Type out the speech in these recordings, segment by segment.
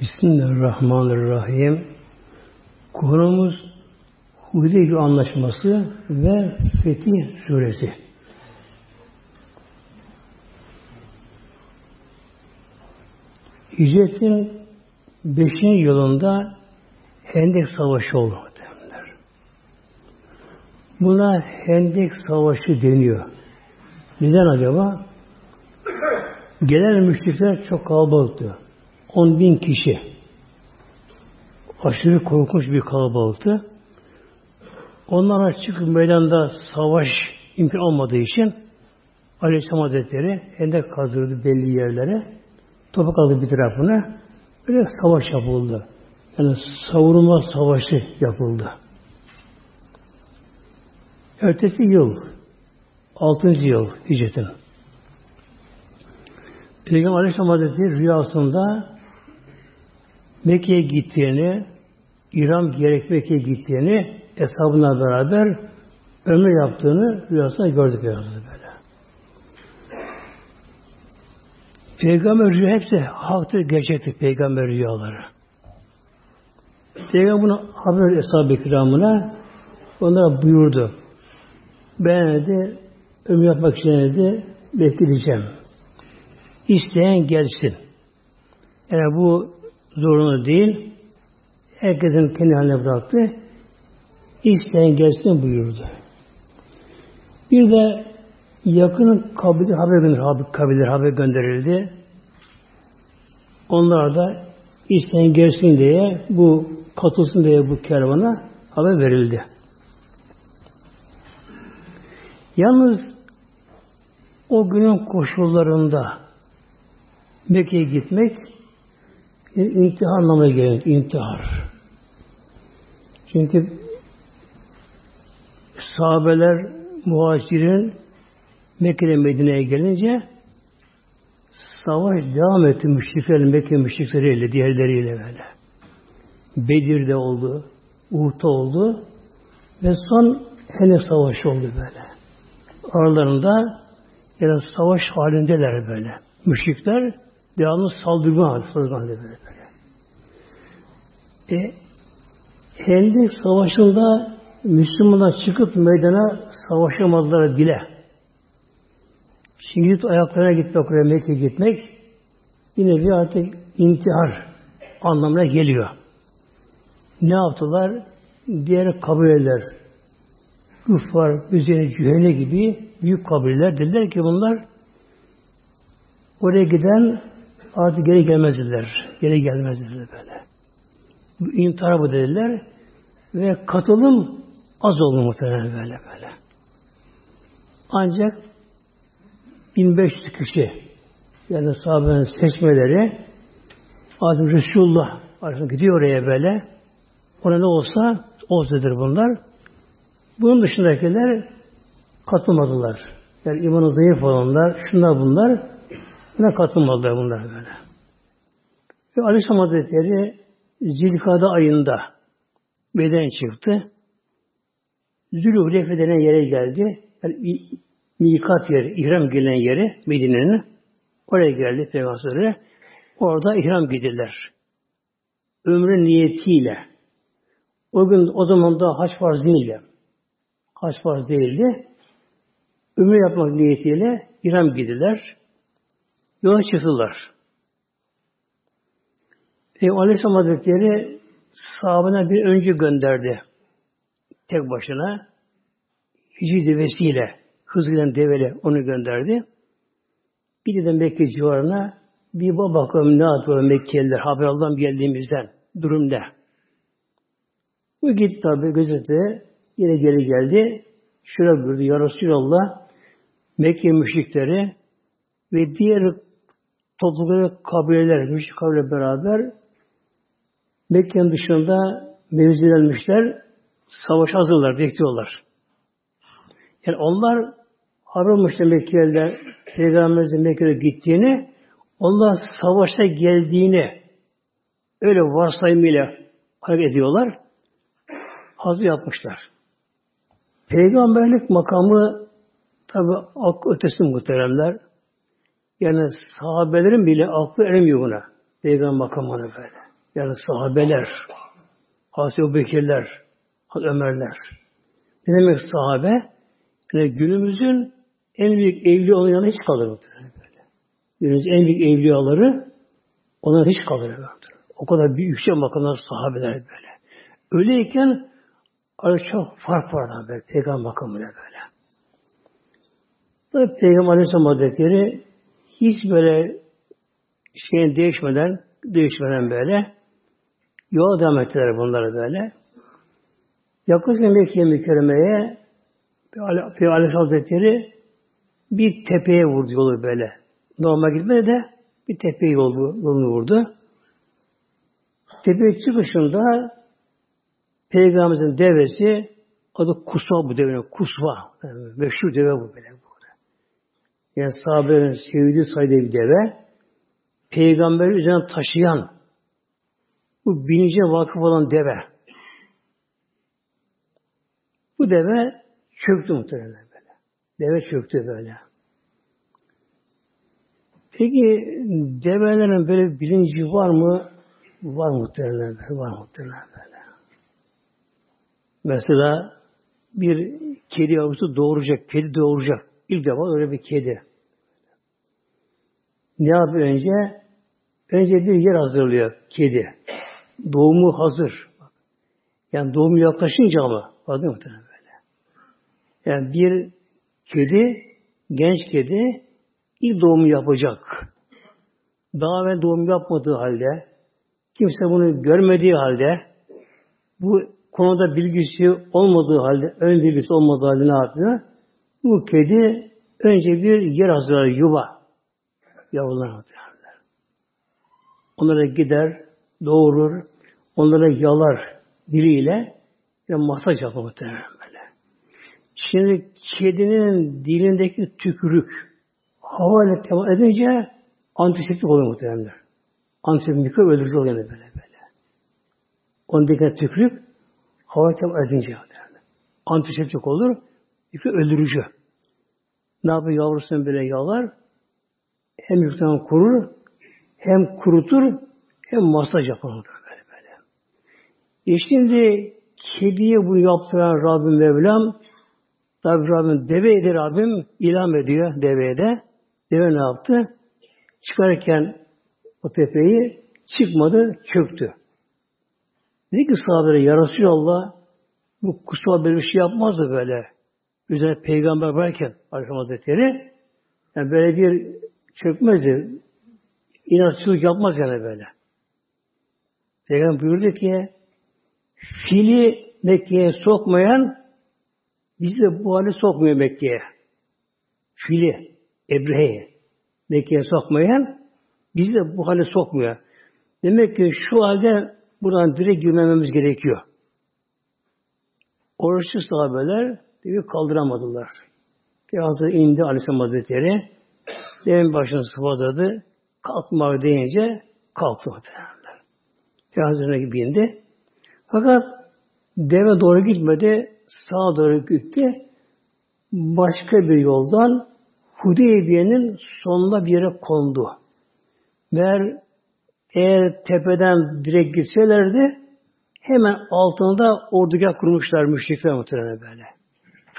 Bismillahirrahmanirrahim. Konumuz Hudeybiye Anlaşması ve Fetih Suresi. Hicretin 5. yılında Hendek Savaşı oldu. Buna Hendek Savaşı deniyor. Neden acaba? Gelen müşrikler çok kalabalıktı. 10 bin kişi. Aşırı korkunç bir kalabalıktı. Onlara çıkıp meydanda savaş imkan olmadığı için Aleyhisselam Hazretleri hendek kazdırdı belli yerlere. Toprak aldı bir tarafına. Böyle savaş yapıldı. Yani savunma savaşı yapıldı. Ertesi yıl, 6. yıl hicretin. Peygamber Aleyhisselam Hazretleri rüyasında Mekke'ye gittiğini, İram gerek Mekke'ye gittiğini hesabına beraber ömür yaptığını rüyasında gördük rüyasında böyle. Peygamber rüya hepsi haktır, gerçektir peygamber rüyaları. Peygamber bunu haber eshab-ı kiramına onlara buyurdu. Ben de ömür yapmak için de bekleyeceğim. İsteyen gelsin. Yani bu zorunlu değil. Herkesin kendi haline bıraktı. İsteyen gelsin buyurdu. Bir de yakın kabile haber gönderildi. Kabiler haber gönderildi. Onlar da isteyen gelsin diye bu katılsın diye bu kervana haber verildi. Yalnız o günün koşullarında Mekke'ye gitmek intihar anlamına geliyor. İntihar. Çünkü sahabeler muhacirin Mekke'den Medine'ye gelince savaş devam etti müşrikler, Mekke müşrikleriyle, diğerleriyle böyle. Bedir'de oldu, Uhud'da oldu ve son Henef Savaşı oldu böyle. Aralarında yani savaş halindeler böyle. Müşrikler devamlı saldırma halinde, saldırma halinde böyle. böyle. E, Hendek Savaşı'nda Müslümanlar çıkıp meydana savaşamadılar bile. Şimdi ayaklarına gitmek, oraya Mekke'ye gitmek yine bir artık intihar anlamına geliyor. Ne yaptılar? Diğer kabileler, Küffar, Üzeyne, Cühene gibi büyük kabileler dediler ki bunlar oraya giden artık geri gelmezdiler. Geri gelmezdiler böyle. Bu bu dediler ve katılım az oldu muhtemelen böyle böyle. Ancak 1500 kişi yani sahabenin seçmeleri Adem Resulullah gidiyor oraya böyle. Ona ne olsa olsadır bunlar. Bunun dışındakiler katılmadılar. Yani imanı zayıf olanlar, şunlar bunlar buna katılmadılar bunlar böyle. Ve Aleyhisselam Hazretleri Zilkada ayında beden çıktı. Zülhuleyfe denen yere geldi. Yani mikat yeri, ihram gelen yeri Medine'nin. Oraya geldi Peygamber'e. Orada ihram gidirler. Ömrü niyetiyle. O gün o zaman da haç farz değildi. Haç farz değildi. Ömrü yapmak niyetiyle ihram gidirler. Yola çıktılar. E, Aleyhisselam Hazretleri sahabına bir önce gönderdi. Tek başına. Hicri devesiyle, hızlı develi onu gönderdi. Bir de Mekke civarına bir bakalım ne yapıyor Mekkeliler haber aldan geldiğimizden durumda. Bu gitti tabi gözetti. Yine geri geldi. Şöyle buyurdu. Ya Resulallah Mekke müşrikleri ve diğer toplulukları kabileler, müşrik kabile beraber Mekke'nin dışında mevzilenmişler, savaş hazırlar, bekliyorlar. Yani onlar arılmışlar Mekkeliler, Peygamberimizin Mekke'ye gittiğini, onlar savaşa geldiğini öyle varsayımıyla hareket ediyorlar. Hazır yapmışlar. Peygamberlik makamı tabi aklı ötesi muhteremler. Yani sahabelerin bile aklı eremiyor buna. Peygamber makamına böyle. Yani sahabeler, Hazreti Bekirler, Ömerler. Ne demek sahabe? Yani günümüzün en büyük evliya olan hiç kalır böyle. Günümüzün en büyük evliyaları onlar hiç kalır. O kadar büyük yüksek makamlar sahabeler böyle. Öyleyken arada çok fark var böyle. Peygamber makamıyla böyle. Tabi Peygamber Aleyhisselam Hazretleri hiç böyle şeyin değişmeden değişmeden böyle yola devam ettiler bunları böyle. Yaklaşık Mekke'ye mükerremeye Peygamber Aleyhisselam Hazretleri bir tepeye vurdu yolu böyle. Normal gitmedi de bir tepeye yolu, yolunu vurdu. Tepeye çıkışında Peygamberimizin devesi adı Kusva bu devenin. Kusva. Yani meşhur deve bu böyle. Yani sahabelerin sevdiği saydığı bir deve. Peygamberi üzerine taşıyan bu bilince vakıf olan deve. Bu deve çöktü muhtemelen böyle. Deve çöktü böyle. Peki develerin böyle bilinci var mı? Var muhtemelen böyle. Var muhtemelen böyle. Mesela bir kedi yavrusu doğuracak, kedi doğuracak. İlk defa öyle bir kedi. Ne yapıyor önce? Önce bir yer hazırlıyor kedi. Doğumu hazır. Yani doğum yaklaşınca ama vardı böyle? Yani bir kedi, genç kedi ilk doğumu yapacak. Daha evvel doğum yapmadığı halde, kimse bunu görmediği halde, bu konuda bilgisi olmadığı halde, ön bilgisi olmadığı halde ne yapıyor? Bu kedi önce bir yer hazırlar, yuva. Yavrular hazırlar. Onlara gider, doğurur, onlara yalar diliyle ve masaj yapar muhtemelen böyle. Şimdi kedinin dilindeki tükürük havayla temas edince antiseptik oluyor muhtemelen. Antiseptik mikrop öldürücü oluyor böyle böyle. Ondaki tükürük havayla temas edince muhtemelen. Antiseptik olur, mikrop öldürücü. Ne yapıyor yavrusunu böyle yalar? Hem yükten kurur, hem kurutur, hem masaj yapar böyle böyle. E şimdi kediye bunu yaptıran Rabbim Mevlam tabi Rabbim deveydi Rabbim ilham ediyor deveye de. Deve ne yaptı? Çıkarken o tepeyi çıkmadı, çöktü. Dedi ki sahabelere ya Resulallah bu kusura böyle bir şey yapmazdı böyle. Üzerine peygamber varken Aleyhisselam Hazretleri yani böyle bir çökmezdi. İnatçılık yapmaz yani böyle. Peygamber buyurdu ki fili Mekke'ye sokmayan bizi de bu hale sokmuyor Mekke'ye. Fili, Ebrehe'ye Mekke'ye sokmayan bizi de bu hale sokmuyor. Demek ki şu halde buradan direkt girmememiz gerekiyor. Oruçlu sahabeler diyor kaldıramadılar. Peygamber indi Aleyhisselam Hazretleri. Devin başını sıvadadı. Kalkma deyince kalktı. Peygamberine bindi. Fakat deve doğru gitmedi. Sağa doğru gitti. Başka bir yoldan Hudeybiye'nin sonunda bir yere kondu. Meğer eğer tepeden direkt gitselerdi hemen altında ordugah kurmuşlar müşrikler muhtemelen böyle.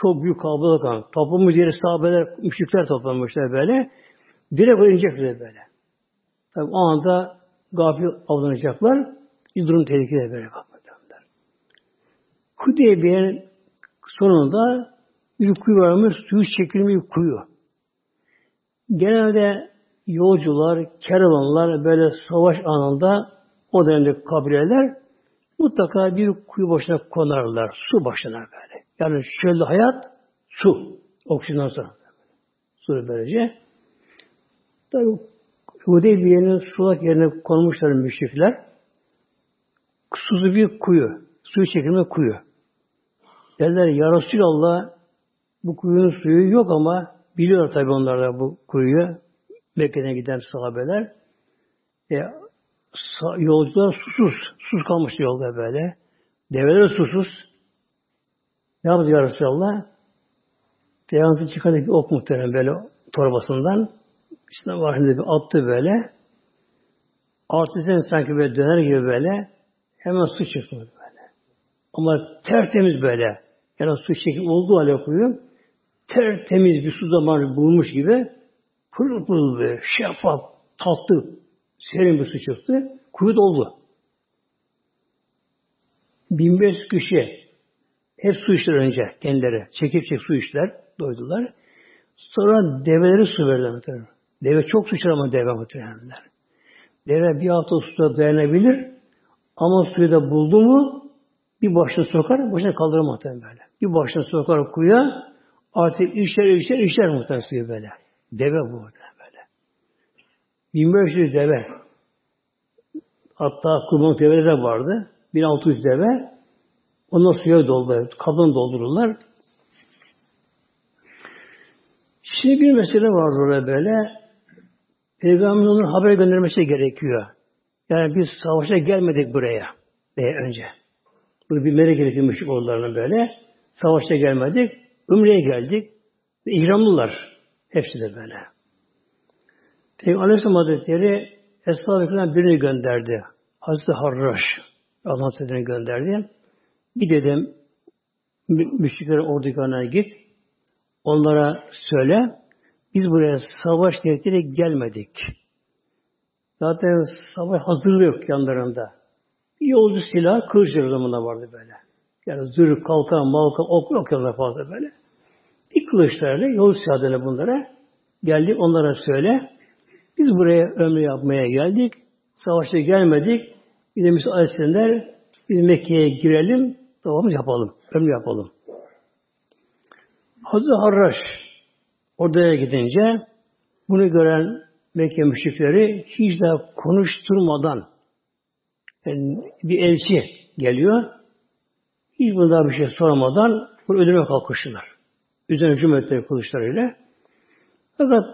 Çok büyük kalabalık an. Toplamış yeri sahabeler, müşrikler toplanmışlar böyle. Direkt inecekler böyle. Tabi o anda gafil avlanacaklar. Durum tehlikeli böyle bakmadılar. Hudeybiye'nin sonunda bir kuyu varmış, suyu çekilmiş bir kuyu. Genelde yolcular, kervanlar böyle savaş anında o dönemde kabileler mutlaka bir kuyu başına konarlar. Su başına böyle. Yani şöyle hayat su. Oksijenden sonra. Su böylece. Tabi Hudeybiye'nin sulak yerine konmuşlar müşrikler. Susuz bir kuyu. Suyu çekilme kuyu. Derler ya Resulallah bu kuyunun suyu yok ama biliyor tabi onlar da bu kuyuyu. Mekke'den giden sahabeler. E, yolcular susuz. Sus kalmış yolda böyle. Develer susuz. Ne yaptı ya Resulallah? Peygamber çıkardı bir ok muhtemelen böyle torbasından. İşte var bir attı böyle. Artisten sanki böyle döner gibi böyle hemen su çıktı böyle. Ama tertemiz böyle. Yani su çekip olduğu hale kuyu tertemiz bir su zamanı bulmuş gibi pırıl pırıl böyle şeffaf, tatlı, serin bir su çıktı. Kuyu doldu. 1500 kişi hep su içtiler önce kendileri. Çekip çekip su içtiler. Doydular. Sonra develeri su verdiler. Deve çok su içer ama deve muhtemelen. Deve bir hafta suda dayanabilir ama suyu da buldu mu bir başına sokar, başına kaldırır muhtemelen böyle. Bir başına sokar kuyuya artık içer içer içer muhtemelen suyu böyle. Deve bu muhtemelen böyle. 1500 deve. Hatta kurban develeri de vardı. 1600 deve. Ondan suya dolduruyor. Kadın doldururlar. Şimdi bir mesele var orada böyle. Peygamberin onun haber göndermesi gerekiyor. Yani biz savaşa gelmedik buraya diye önce. Bunu bilmeleri gerekiyor müşrik oğullarının böyle. Savaşa gelmedik. Ümre'ye geldik. Ve ihramlılar. Hepsi de böyle. Peygamber Aleyhisselam Hazretleri Esra-ı birini gönderdi. Hazreti Harraş. Allah Hazretleri'ni gönderdi. Bir dedim müşriklerin ordularına git. Onlara söyle. Biz buraya savaş niyetiyle gelmedik. Zaten savaş hazırlığı yok yanlarında. Yolcu silah, kılıç zamanında vardı böyle. Yani zırh, kalkan, malkan, ok yok yanında fazla böyle. Bir kılıçlarla yol silahlarına bunlara geldik onlara söyle. Biz buraya ömrü yapmaya geldik. Savaşta gelmedik. Bir de müsaade biz Mekke'ye girelim, Tamamı yapalım. Ömrü yapalım. Hazreti Harraş odaya gidince bunu gören Mekke müşrikleri hiç de konuşturmadan yani bir elçi geliyor. Hiç bundan bir şey sormadan bunu öldürmeye kalkıştılar. Üzerine ettiler kılıçlarıyla. Fakat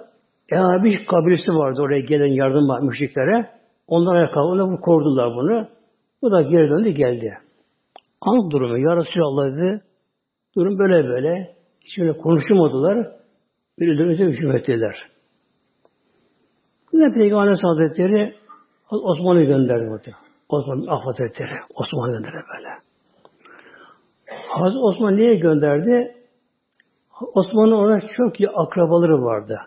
ya bir kabilesi vardı oraya gelen yardım müşriklere. Onlar kalktılar, bunu korudular bunu. Bu da geri döndü geldi. Anlat durumu. Ya Resulallah dedi. Durum böyle böyle. Hiç öyle konuşmadılar. Birilerine hücum ettiler. Yine Peygamber Hazretleri Osman'ı gönderdi burada. Osman Ah Hazretleri. Osman'ı gönderdi böyle. Hazreti Osman niye gönderdi? Osman'ın ona çok iyi akrabaları vardı.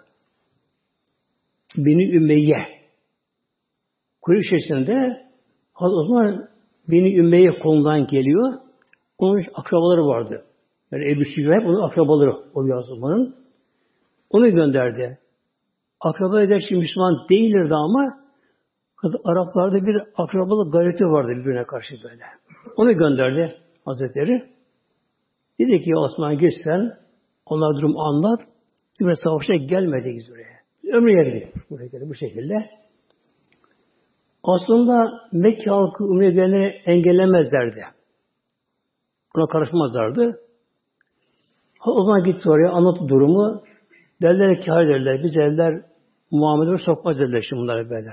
Beni Ümeyye. Kureyş içerisinde Hazreti Osman Beni Ümeyye konudan geliyor. Onun akrabaları vardı. Yani Ebu Süfyan onun akrabaları oluyor Osman'ın. Onu gönderdi. Akraba ederken Müslüman değilirdi ama Araplarda bir akrabalık gayreti vardı birbirine karşı böyle. Onu gönderdi Hazretleri. Dedi ki Osman git sen, onlar durum anlat. Bir savaşa gelmedik buraya. Ömrüye gidiyor. Buraya bu şekilde. Aslında Mekke halkı Umre'ye gelenleri engellemezlerdi. Buna karışmazlardı. O zaman gitti oraya anlattı durumu. Derler ki hayır derler. Biz eller Muhammed'e sokmaz derler şimdi bunları böyle.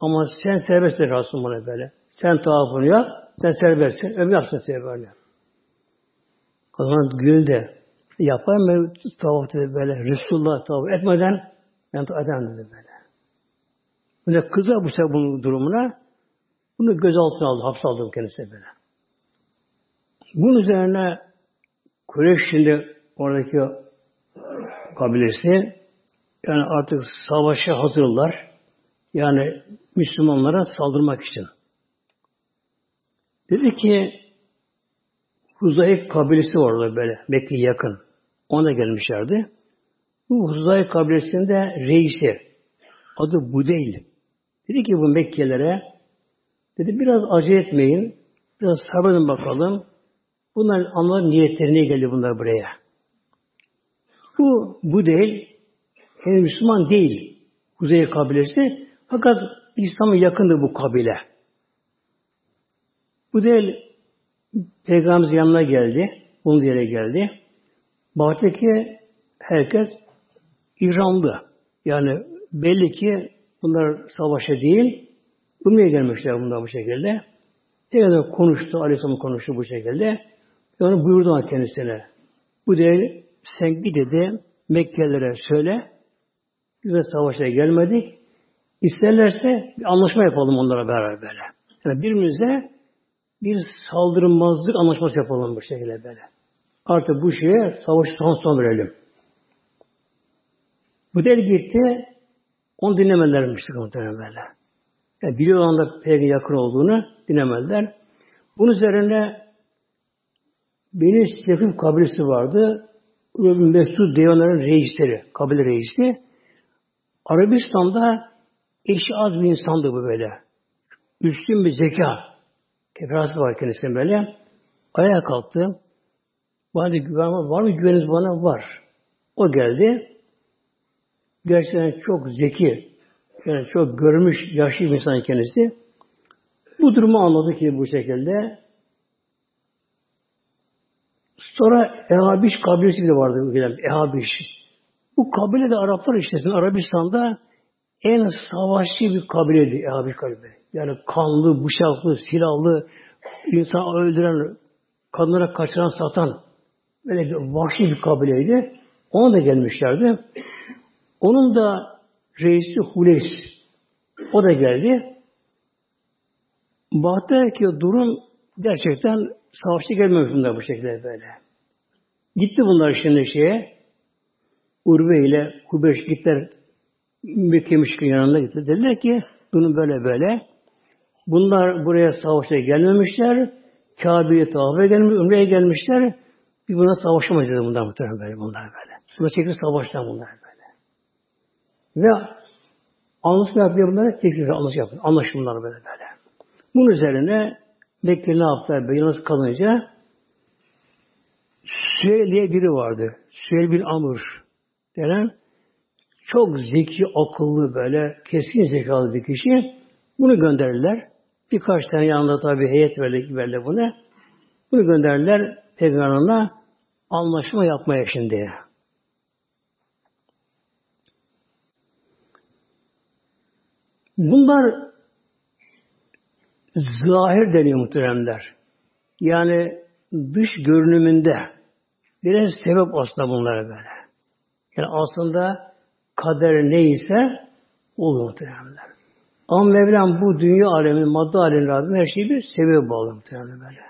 Ama sen serbest der Resulullah böyle. Sen tavafını yap, sen serbestsin. Ömür yapsın seni böyle. O zaman gül de yapar mı tavaf dedi böyle. Resulullah tavaf etmeden ben tavaf edemem dedi böyle. Böyle kızar bu sefer bunun durumuna. Bunu gözaltına aldı, hapse aldı kendisine böyle. Bunun üzerine Kureyş şimdi oradaki kabilesi yani artık savaşa hazırlar. Yani Müslümanlara saldırmak için. Dedi ki Huzayf kabilesi var orada böyle Mekke'ye yakın. Ona gelmişlerdi. Bu Huzayf kabilesinde reisi adı Budeyl. Dedi ki bu Mekkelere dedi biraz acele etmeyin. Biraz sabredin bakalım. Bunların anlar niyetlerine geldi bunlar buraya. Bu, bu değil. Henüz Müslüman değil. Kuzey kabilesi. Fakat İslam'a yakındı bu kabile. Bu değil Peygamberimiz yanına geldi. Bunun yere geldi. Baktaki herkes İranlı. Yani belli ki Bunlar savaşa değil, Umre'ye gelmişler bunlar bu şekilde. Tekrar konuştu, Aleyhisselam konuştu bu şekilde. Onu buyurdu kendisine. Bu değil, sen bir dedi Mekkelilere söyle, biz de savaşa gelmedik. İsterlerse bir anlaşma yapalım onlara beraber böyle. Yani birbirimize bir saldırmazlık anlaşması yapalım bu şekilde böyle. Artık bu şeye savaşı son son verelim. Bu del gitti, onu dinlemedilermişti muhtemelen böyle. Yani biliyorlar da peygamber yakın olduğunu dinlemediler. Bunun üzerine Beni Sefif kabilesi vardı. Mesud Devanların reisleri, kabile reisi. Arabistan'da eşi az bir insandı bu böyle. Üstün bir zeka. Keferası var kendisinin böyle. Ayağa kalktı. Bana güven var. Var mı güveniniz bana? Var. O geldi. Gerçekten çok zeki. Yani çok görmüş, yaşlı bir insan kendisi. Bu durumu anladı ki bu şekilde. Sonra Ehabiş kabilesi de vardı. Ehabiş. Bu kabile de Araplar işte. Arabistan'da en savaşçı bir kabileydi Ehabiş kabile. Yani kanlı, bıçaklı, silahlı, insan öldüren, kadınlara kaçıran, satan böyle bir vahşi bir kabileydi. Ona da gelmişlerdi. Onun da reisi Huleys. O da geldi. Baktı ki durum gerçekten savaşta gelmemiş bunlar bu şekilde böyle. Gitti bunlar şimdi şeye Urve ile Hubeş gittiler Mekke müşkün yanında gitti. Dediler ki bunu böyle böyle. Bunlar buraya savaşa gelmemişler. Kabe'ye tavafa gelmiş, Ümre'ye gelmişler. Bir buna savaşamayız dedi bunlar muhtemelen böyle. Bunlar böyle. Buna çekil savaştan bunlar böyle. Ve anlaşma yapıyor bunlara tekrar anlaşma yapıyor. Anlaşma bunlar böyle böyle. Bunun üzerine Mekke ne yaptılar? Yalnız kalınca Süheyl diye biri vardı. Süheyl bin Amr denen çok zeki, akıllı böyle kesin zekalı bir kişi. Bunu gönderirler. Birkaç tane yanında tabi heyet verdi, bunu. Bunu gönderirler Peygamber'e anlaşma yapmaya şimdi. Bunlar zahir deniyor muhteremler. Yani dış görünümünde biraz sebep aslında bunlara böyle. Yani aslında kader neyse olur muhteremler. Ama Mevlam bu dünya aleminin, madde aleminin Rabbim her şeyi bir sebep bağlı muhtemelen böyle.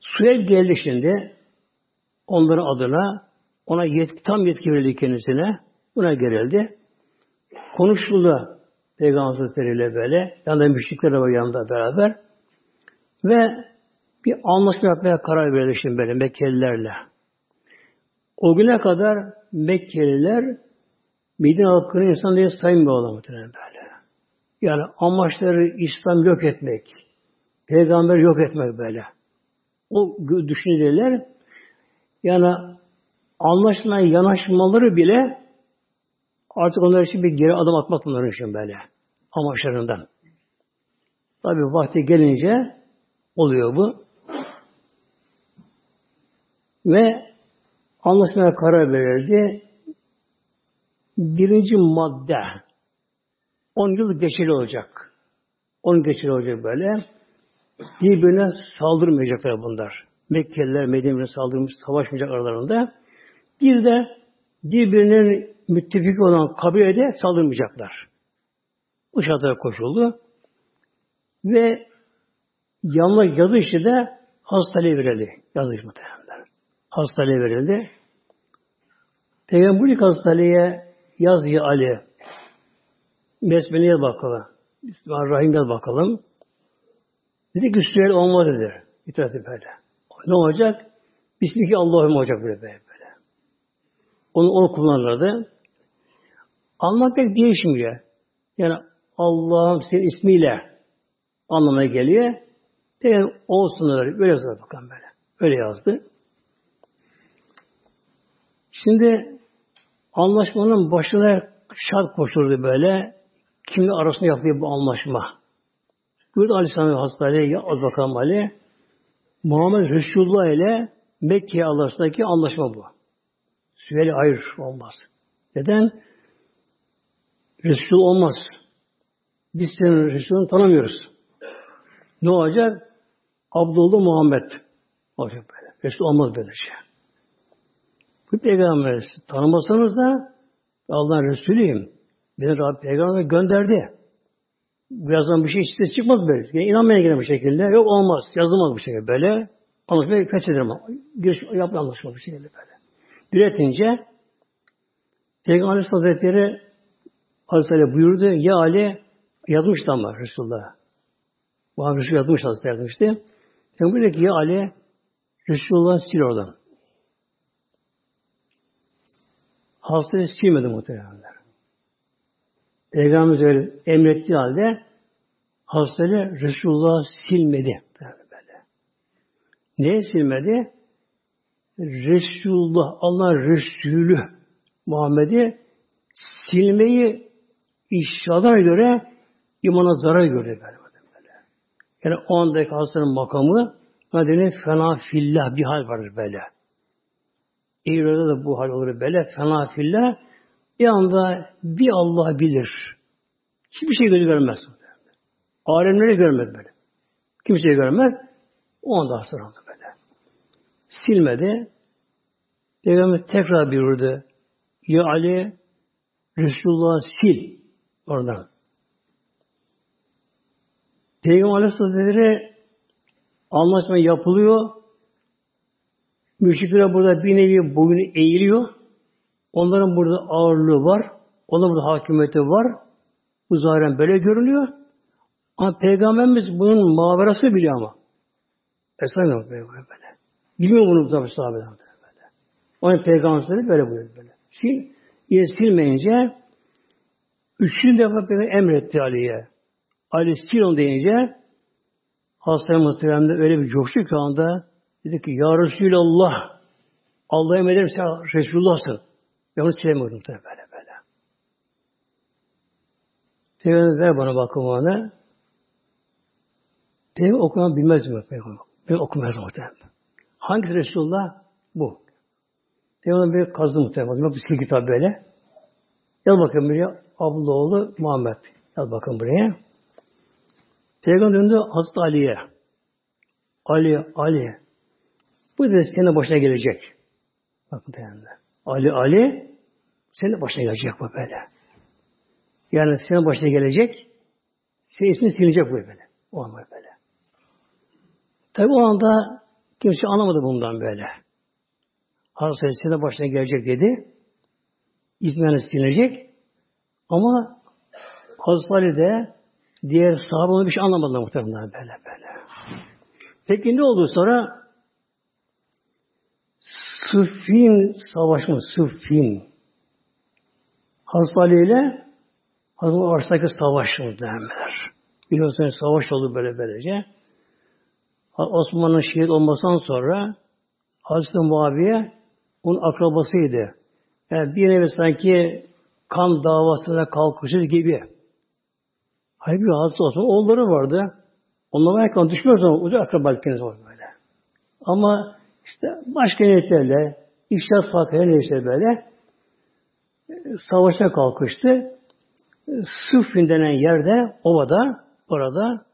Suya geldi şimdi onların adına ona yetki, tam yetki verildi kendisine. Buna gerildi. Konuşuldu Peygamber Hazretleri böyle. Yanında müşrikler var yanında beraber. Ve bir anlaşma yapmaya karar verildi şimdi böyle Mekkelilerle. O güne kadar Mekkeliler Medine halkını insan diye saymıyorlar muhtemelen böyle. Yani amaçları İslam yok etmek, peygamber yok etmek böyle. O düşünceler yani anlaşmaya yanaşmaları bile artık onlar için bir geri adım atmak bunların için böyle. Amaçlarından. Tabi vakti gelince oluyor bu. Ve anlaşmaya karar verildi. Birinci madde 10 yıl geçeli olacak. 10 geçeli olacak böyle. Birbirine saldırmayacaklar bunlar. Mekkeliler Medine'ye saldırmış, savaşmayacak aralarında. Bir de birbirinin müttefik olan kabilede saldırmayacaklar. Bu koşuldu. Ve yanına yazı işi de hastalığı verildi. Yazı işi muhtemelen. Hastalığı verildi. Peygamberlik hastalığı yazıyı Ali Besmele'ye bakalım. Bismillahirrahmanirrahim bakalım. Dedi ki Süheyl olmaz dedi. İtiraz böyle. Ne olacak? Bismillah Allah'ım olacak böyle böyle. böyle. Onu, onu kullanırdı. Almak pek değişmiyor. Yani Allah'ım senin ismiyle anlamaya geliyor. Yani olsun öyle. Böyle yazdı bakalım böyle. Öyle yazdı. Şimdi anlaşmanın başına şart koşuldu böyle kimle arasında yaptığı bu anlaşma. Burada Aleyhisselam Hazretleri ya az bakalım Ali Muhammed Resulullah ile Mekke arasındaki anlaşma bu. Süheyl hayır olmaz. Neden? Resul olmaz. Biz senin Resulünü tanımıyoruz. Ne olacak? Abdullah Muhammed olacak böyle. Resul olmaz böyle şey. Bu peygamber tanımasanız da Allah'ın Resulüyüm. Beni Rabbi Peygamber gönderdi. Birazdan bir şey işte çıkmaz böyle. Yani inanmayan gene bu şekilde. Yok olmaz. Yazılmaz bu şekilde böyle. Anlaşmayı feshederim. Giriş yap anlaşma bu şekilde böyle. Diretince Peygamber Hazretleri Hazretleri buyurdu. Ya Ali yazmıştı ama Resulullah. Bu Resul yazmış Hazretleri yazmıştı. Peygamber dedi ki ya Ali Resulullah sil oradan. Hazretleri silmedi muhtemelenler. Peygamberimiz öyle emrettiği halde Hazretleri Resulullah silmedi. Böyle. Neye silmedi? Resulullah, Allah Resulü Muhammed'i silmeyi işaretine göre imana zarar gördü böyle. böyle. Yani o andaki hastanın makamı nedeni fena fillah bir hal vardır böyle. İğrede de bu hal olur böyle. Fena fillah bir anda bir Allah bilir. Hiçbir şey gözü görmez. Alemleri görmez böyle. Kimseyi görmez. O anda hasta oldu böyle. Silmedi. Peygamber tekrar buyurdu. Ya Ali Resulullah sil oradan. Peygamber Aleyhisselatü anlaşma yapılıyor. Müşrikler burada bir nevi boyunu eğiliyor. Onların burada ağırlığı var. Onların burada hakimiyeti var. Bu zahiren böyle görünüyor. Ama Peygamberimiz bunun maverası biliyor ama. Esra böyle. Bilmiyor bunu tabi sahabeler böyle. Onun peygamberleri böyle buyuruyor böyle. Sil, yine silmeyince üçüncü defa Peygamber emretti Ali'ye. Ali sil onu deyince hastaya muhteremde öyle bir coştu ki anda dedi ki Ya Resulallah Allah'a emrederim sen Resulullah'sın. Ben onu silemiyorum böyle böyle. Peygamber ver bana bakımını. Peygamber okuman bilmez mi Peygamber? Ben okumaz muhtemelen. Hangisi Resulullah? Bu. Peygamber bir kazdı muhtemelen. Yok sil kitap böyle. Yaz bakın buraya. Abdullahoğlu Muhammed. Yaz bakın buraya. Peygamber döndü Hazreti Ali'ye. Ali, Ali. Bu da senin başına gelecek. Bakın dayandı. Ali, Ali senin başına gelecek bu böyle. Yani senin başına gelecek. Senin ismin silinecek bu böyle. O an böyle. Tabi o anda kimse anlamadı bundan böyle. Hazreti senin başına gelecek dedi. İsmin silinecek. Ama Hazreti Ali de diğer sahabe bir şey anlamadılar muhtemelen böyle böyle. Peki ne oldu sonra? Sıffin savaşı mı? Sıffin. Hazreti Ali ile Hazreti Ars'taki savaş muhtemelenler. Biliyorsunuz savaş oldu böyle böylece. Osman'ın şehit olmasından sonra Hazreti Muaviye onun akrabasıydı. Yani bir nevi sanki kan davasına kalkışır gibi. Halbuki Hazreti Osman oğulları vardı. Onlara yakın düşmez ama uzak akrabalık var böyle. Ama işte başka niyetlerle, işler farkı her neyse böyle savaşa kalkıştı. Sıffin denen yerde, ovada, orada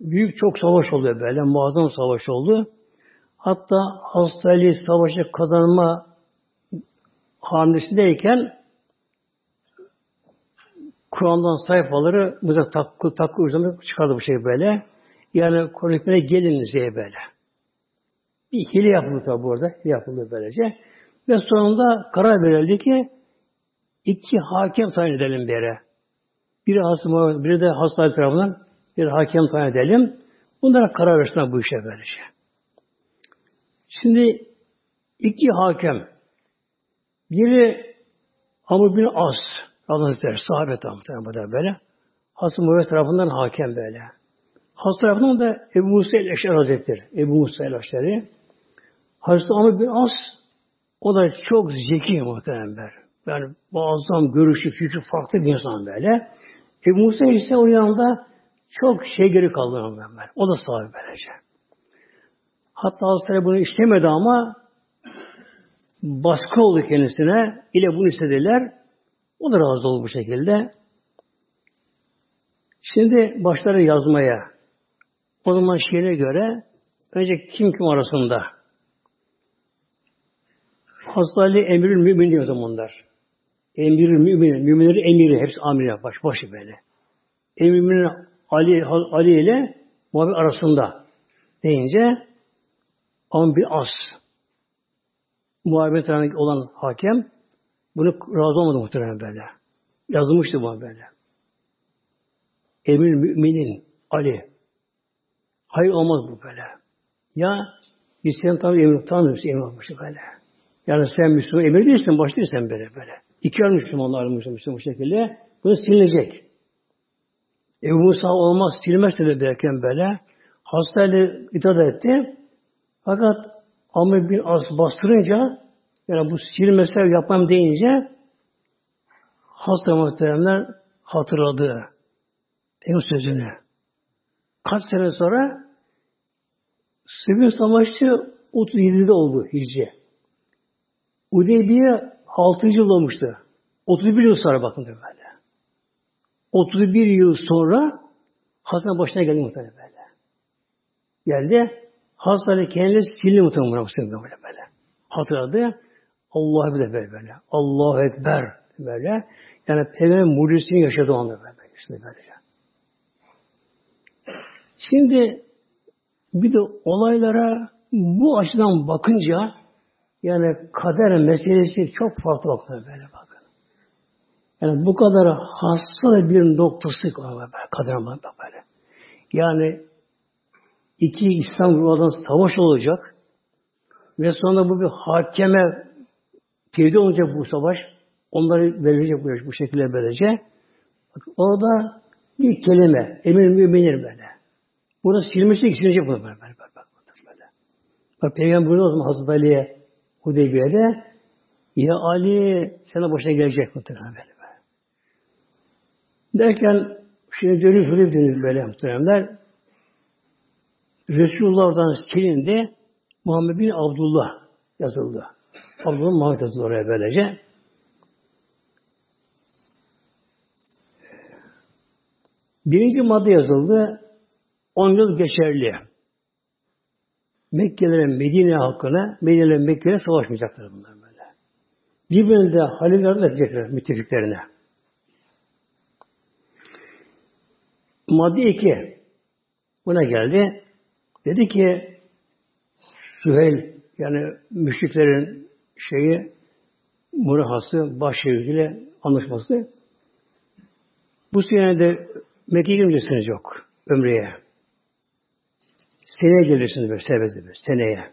büyük çok savaş oluyor böyle. Muazzam savaş oldu. Hatta Ali savaşı kazanma hamlesindeyken Kur'an'dan sayfaları mızrak takı takı uzamak çıkardı bu şey böyle. Yani Kur'an-ı gelin diye böyle. Bir hile yapıldı tabi burada. Hile yapıldı böylece. Ve sonunda karar verildi ki iki hakem tayin edelim bir. Biri Asım, biri de hastane tarafından bir hakem tayin edelim. Bunlara karar versinler bu işe böylece. Şimdi iki hakem biri Amr bin As Allah Hazretleri sahabe tam böyle. Hasan Muhammed tarafından hakem böyle. Has tarafından da Ebu Musa el-Eşer Hazretleri. Ebu Musa el-Eşer'i. Hazreti Amr bin As o da çok zeki muhtemelen. Yani muazzam görüşü, fikri farklı bir insan böyle. Ebu Musa ise o yanında çok şey geri kaldı muhtemelen. O da sahibi böylece. Hatta Hazretleri bunu istemedi ama baskı oldu kendisine. ile bunu istediler. O da razı oldu bu şekilde. Şimdi başları yazmaya. O zaman şeyine göre önce kim kim arasında Hazreti Ali Emirül Mümin diyor zamanlar. emir mümin, müminleri emiri, hepsi amiri, baş, başı böyle. Emir Ali, Ali ile Muhammed arasında deyince ama bir as. Muhabbetle olan hakem bunu razı olmadı muhtemelen böyle. Yazılmıştı bu böyle. Emir müminin Ali. Hayır olmaz bu böyle. Ya sen tabi emir tanımıyorsun emir olmuş böyle. Yani sen Müslüman emir değilsin, baş değilsin böyle böyle. İki ar Müslümanlar Müslüman, Müslüman bu şekilde. Bunu silinecek. Ebu Musa olmaz, silmezse de derken böyle. Hastayla itaat etti. Fakat Amr bin Az bastırınca yani bu silmese yapmam deyince hasta muhteremler hatırladı. Ev sözünü. Kaç sene sonra Sıbın Savaşı 37'de oldu Hicri. Udeybiye 6. yıl olmuştu. 31 yıl sonra bakın böyle. 31 yıl sonra Hasan başına geldi muhtemelen böyle. Geldi. Hastanede kendisi sildi muhtemelen böyle böyle. Hatırladı. Allah de böyle böyle. Allahu Ekber böyle. Yani Peygamber mucizesini yaşadı o anda böyle. İşte böylece. Şimdi bir de olaylara bu açıdan bakınca yani kader meselesi çok farklı bakıyor böyle bakın. Yani bu kadar hassas bir noktası kader bak böyle. Yani iki İslam grubadan savaş olacak ve sonra bu bir hakeme tevdi olacak bu savaş. Onları verilecek bu, bu şekilde böylece. Orada bir kelime, emir müminir böyle. Bunu silmesi silecek bunu böyle. böyle, böyle, böyle. Bak Peygamber buyuruyor o zaman Hazreti Ali'ye Hudeybiye'de ya Ali sana başına gelecek muhtemelen böyle. böyle. Derken şimdi dönüp şöyle dönüp böyle muhteremler. Resulullah silindi. Muhammed bin Abdullah yazıldı. Muhammed yazıldı oraya böylece. Birinci madde yazıldı. 10 yıl geçerli. Mekkelilerin Medine halkına, Medine'lerin Mekke'ye savaşmayacaklar bunlar böyle. Birbirine de halil edecekler müttefiklerine. Madde 2. Buna geldi. Dedi ki Süheyl yani müşriklerin şeyi murahası, başşehirciyle anlaşması bu senede Mekke'ye girmeyeceksiniz yok. Ömreye. Seneye gelirsiniz böyle serbest böyle. Seneye.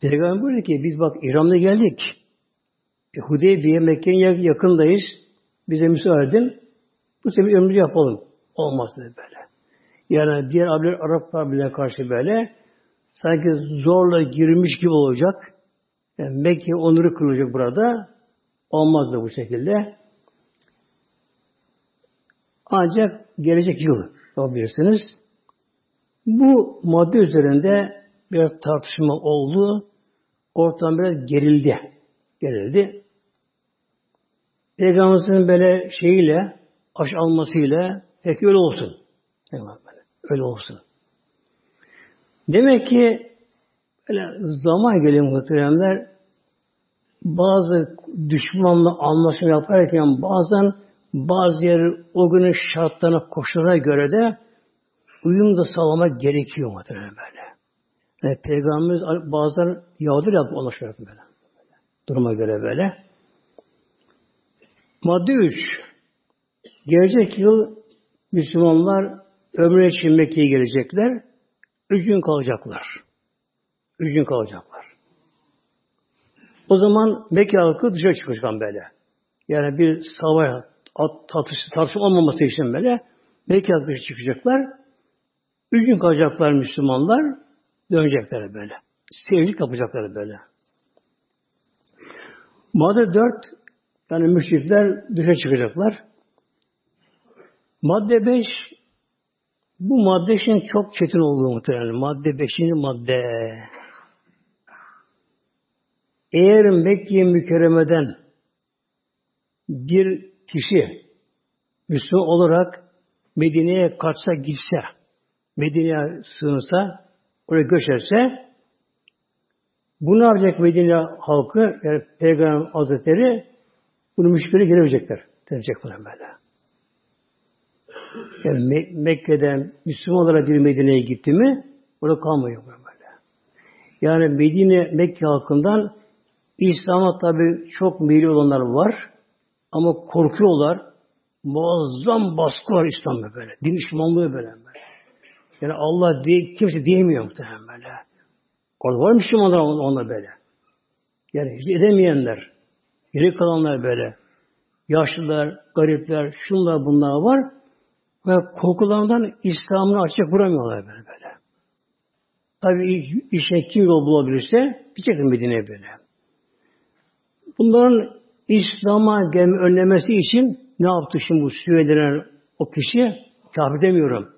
Peygamber buyurdu ki biz bak İran'da geldik. E, Hudeybiye Mekke'nin yakındayız. Bize müsaade edin. Bu sefer ömrü yapalım. Olmaz dedi böyle. Yani diğer abiler, Arap abilerine karşı böyle sanki zorla girmiş gibi olacak. Yani Mekke onuru kırılacak burada. Olmaz da bu şekilde. Ancak gelecek yıl yapabilirsiniz. Bu madde üzerinde bir tartışma oldu. Ortam biraz gerildi. Gerildi. Peygamberimizin böyle şeyiyle, aş almasıyla peki öyle olsun. Öyle olsun. Demek ki böyle zaman geliyor muhteremler bazı düşmanla anlaşma yaparken bazen bazı yer o günün şartlarına, koşullarına göre de uyum da sağlamak gerekiyor muhtemelen böyle. Yani Peygamberimiz bazen Yahudiler yapıp anlaşma yaptı böyle. Duruma göre böyle. Madde 3. Gelecek yıl Müslümanlar ömrü için Mekke'ye gelecekler. Üç gün kalacaklar. Üç kalacaklar. O zaman Mekke halkı dışarı çıkacak böyle. Yani bir savaş, tartışma olmaması için böyle Mekke halkı dışarı çıkacaklar. Üç gün kalacaklar Müslümanlar, dönecekler böyle. Seyircilik yapacaklar böyle. Madde dört, yani müşrikler dışarı çıkacaklar. Madde beş, bu madde için çok çetin olduğu muhtemelen. Madde beşinci madde. Eğer Mekke mükerremeden bir kişi Müslüman olarak Medine'ye kaçsa gitse, Medine'ye sığınsa, oraya göçerse, bu ne yapacak Medine halkı, yani Peygamber Hazretleri Bunu müşküle giremeyecekler. Denecek buna böyle. Yani Me- Mekke'den Müslümanlara bir Medine'ye gitti mi orada kalmıyor böyle. Yani Medine, Mekke halkından İslam'a tabi çok meyilli olanlar var ama korkuyorlar. Muazzam baskı var İslam'da böyle. Din düşmanlığı böyle. Yani Allah diye, kimse diyemiyor muhtemelen böyle. Orada var Müslümanlar onunla böyle. Yani hiç edemeyenler, geri kalanlar böyle. Yaşlılar, garipler, şunlar bunlar var. Ve korkularından İslam'ını açık vuramıyorlar böyle böyle. Tabi işe kim yol bulabilirse gidecek Medine'ye böyle. Bunların İslam'a gelme önlemesi için ne yaptı şimdi bu Süveyliler o kişi? Kafir demiyorum.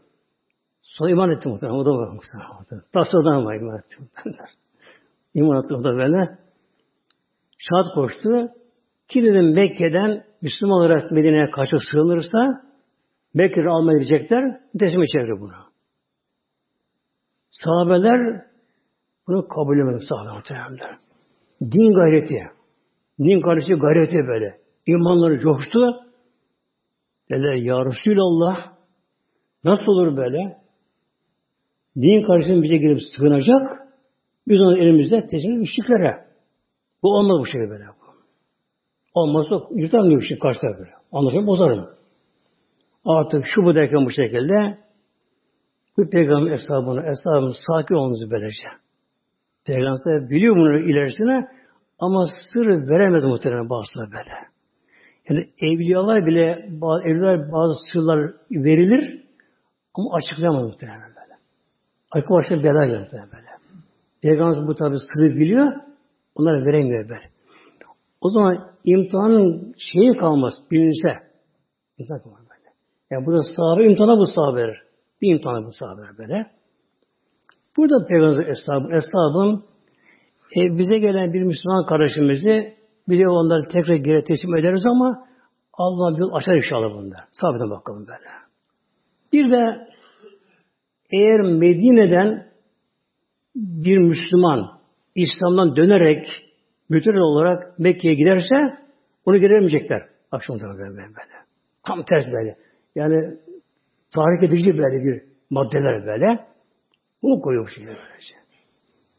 Sonra iman etti muhtemelen. O da var muhtemelen. Tasardan var iman etti muhtemelen. İman etti o da böyle. Şahat koştu. Ki dedim Mekke'den Müslüman olarak Medine'ye kaçıp sığınırsa Mekke'yi almaya gidecekler. Teslim içeride bunu. Sahabeler bunu kabul etmedi sahabe. Din gayreti. Din kardeşi gayreti böyle. İmanları coştu. Dediler ya Resulallah nasıl olur böyle? Din kardeşinin bize girip sığınacak. Biz onu elimizde teslim müşriklere. Bu olmaz bu şey böyle. Olmazsa yutamıyor bir şey karşıda böyle. Anlaşılır bozarım. Artık şu bu derken bu şekilde bu peygamber hesabını, hesabını sakin olunuz böylece. Peygamber biliyor bunu ilerisine ama sır veremez muhtemelen bazıları böyle. Yani evliyalar bile, bazı, evliyalar bazı sırlar verilir ama açıklayamaz muhtemelen böyle. Arka başta bela gelir muhtemelen böyle. Peygamber bu tabi sırrı biliyor, onlara veremiyor böyle. O zaman imtihanın şeyi kalmaz, bilinse. İmtihan kalmaz böyle. Yani burada sahabe imtihana bu sahabe bir imtihanı bu sahabeler böyle. Burada Peygamber Eshabın, Eshabın e, bize gelen bir Müslüman kardeşimizi bir onları tekrar geri teslim ederiz ama Allah bir açar inşallah bunlar. Sabite bakalım böyle. Bir de eğer Medine'den bir Müslüman İslam'dan dönerek mütür olarak Mekke'ye giderse onu gelemeyecekler. Akşam böyle böyle. Tam ters böyle. Yani tahrik edici böyle bir maddeler böyle. Bunu koyuyor şimdi böylece.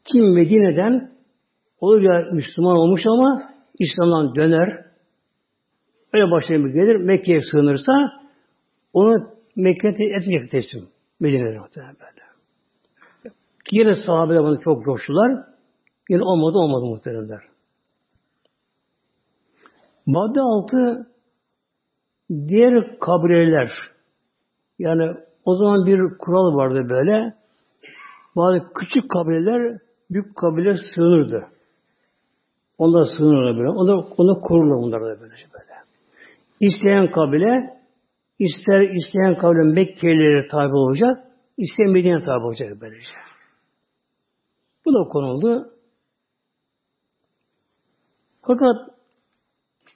Kim Medine'den olur ya Müslüman olmuş ama İslam'dan döner, öyle başlayıp gelir, Mekke'ye sığınırsa onu Mekke'ye etmeyecek teslim. Medine'de muhtemelen böyle. Yine sahabeler bunu çok coştular. Yine olmadı olmadı muhtemelenler. Madde altı diğer kabileler yani o zaman bir kural vardı böyle. Bazı küçük kabileler büyük kabile sığınırdı. Onlar sığınırlar böyle. Onlar, onlar korurlar bunlar da böyle. böyle. İsteyen kabile ister isteyen kabile Mekkelilere tabi olacak, isteyen Medine'ye tabi olacak böylece. Bu da konuldu. Fakat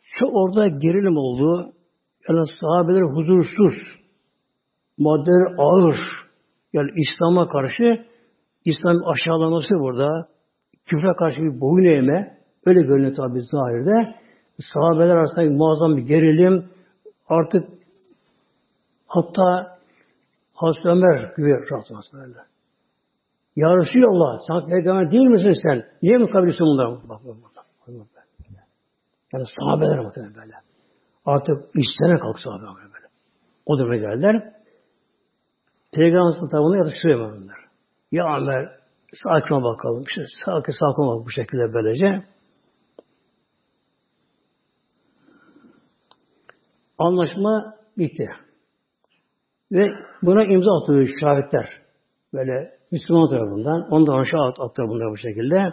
şu orada gerilim oldu. Yani sahabeler huzursuz, maddeler ağır. Yani İslam'a karşı İslam aşağılaması burada. Küfre karşı bir boyun eğme. Öyle görünüyor tabi zahirde. Sahabeler arasında muazzam bir gerilim. Artık hatta Hazreti Ömer gibi böyle. Ya Resulallah sen peygamber değil misin sen? Niye mi kabilsin bunlara? Bak, bak, bak. Yani sahabeler muhtemelen böyle. Artık istene kalk sahabeler böyle. O duruma geldiler. Peygamberin tabanına yatıştırıyor bunlar. Ya Ömer sakin bakalım. İşte sakin sakin ol bu şekilde böylece. Anlaşma bitti. Ve buna imza atıyor şahitler. Böyle Müslüman tarafından. Ondan aşağı attı bunlar bu şekilde.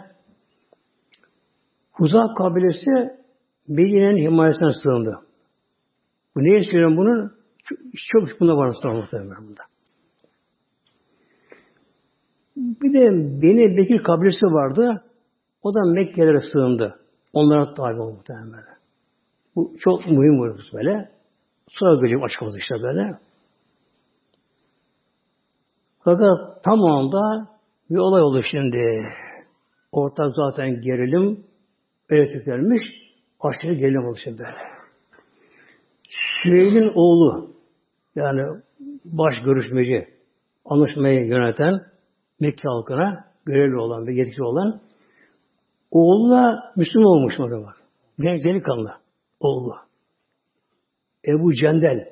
Huzak kabilesi Medine'nin himayesine sığındı. Bu neye söylüyorum bunun? Çok, çok bunda var muhtemelen bunda. Bir de Beni Bekir kabilesi vardı. O da Mekke'lere sığındı. Onlara tabi oldu muhtemelen. Bu çok mühim husus böyle. Sonra göreceğim açık oldu işte böyle. Fakat tam anda bir olay oldu şimdi. Ortak zaten gerilim öğretiklermiş. Aşırı gerilim oldu şimdi. Süheyl'in oğlu yani baş görüşmeci anlaşmayı yöneten Mekke halkına görevli olan ve yetkili olan oğlu da Müslüman olmuş orada bak. Delikanlı oğlu. Ebu Cendel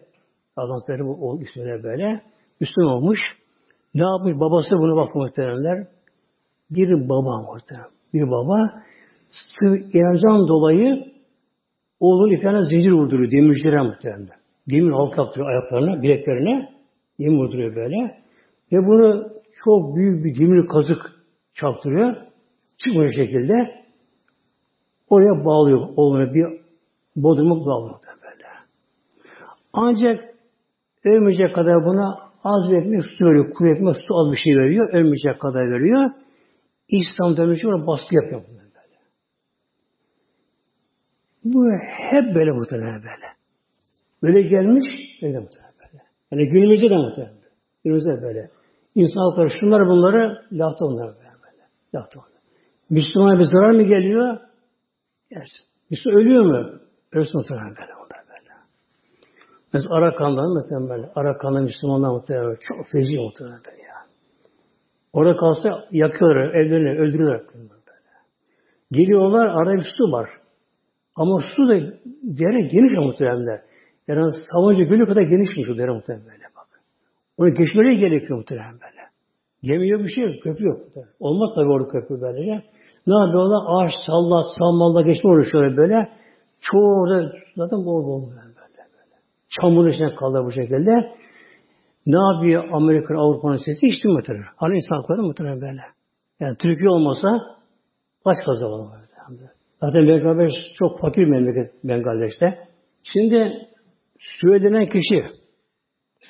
Hazretleri bu ismine böyle Müslüman olmuş. Ne yapmış? Babası bunu bak muhteremler. Bir baba muhterem. Bir baba sırf inancından dolayı oğlun iplerine zincir vurduruyor. Demircilere muhteremler. Demir halka yaptırıyor ayaklarına, bileklerine. Demir vurduruyor böyle. Ve bunu çok büyük bir demir kazık çarptırıyor. Çıkmıyor şekilde. Oraya bağlıyor oğlunu bir bodrumu bağlıyor. Ancak ölmeyecek kadar buna az bir ekmek su veriyor. Kuru ekmek su az bir şey veriyor. Ölmeyecek kadar veriyor. İslam dönüşü ona baskı yapıyor. Böyle. Bu hep böyle muhtemelen böyle. Böyle gelmiş, böyle muhtemelen böyle. Yani günümüzde de muhtemelen. Günümüzde böyle. İnsan halkları şunları bunları lafta onlar böyle. böyle. Lafta onlar. Müslümana bir zarar mı geliyor? Yersin. Müslüman ölüyor mu? Ölsün muhtemelen böyle. Mesela Arakan'dan mesela böyle. Arakan'da Müslümanlar muhtemelen çok feci muhtemelen böyle ya. Orada kalsa yakıyorlar, evlerini öldürüyorlar. Böyle. Geliyorlar, arada bir su var. Ama su da dere geniş muhtemelen. Yani Sabancı Gölü kadar genişmiş o dere muhtemelen böyle bak. Onu geçmeleri gerekiyor muhtemelen böyle. Gemi yok bir şey yok, köprü yok. Muhtemelen. Olmaz tabii orada köprü böylece. Ne yapıyorlar? Ağaç salla, salmalla geçme uğraşıyorlar böyle. Çoğu orada zaten bol bol böyle. Çamurun içine kaldı bu şekilde. Ne yapıyor Amerika, Avrupa'nın sesi? İçti muhtemelen. Hani insan hakları muhtemelen böyle. Yani Türkiye olmasa baş kaza olur. Zaten Bangladeş çok fakir memleket Bangladeş'te. Şimdi denen kişi,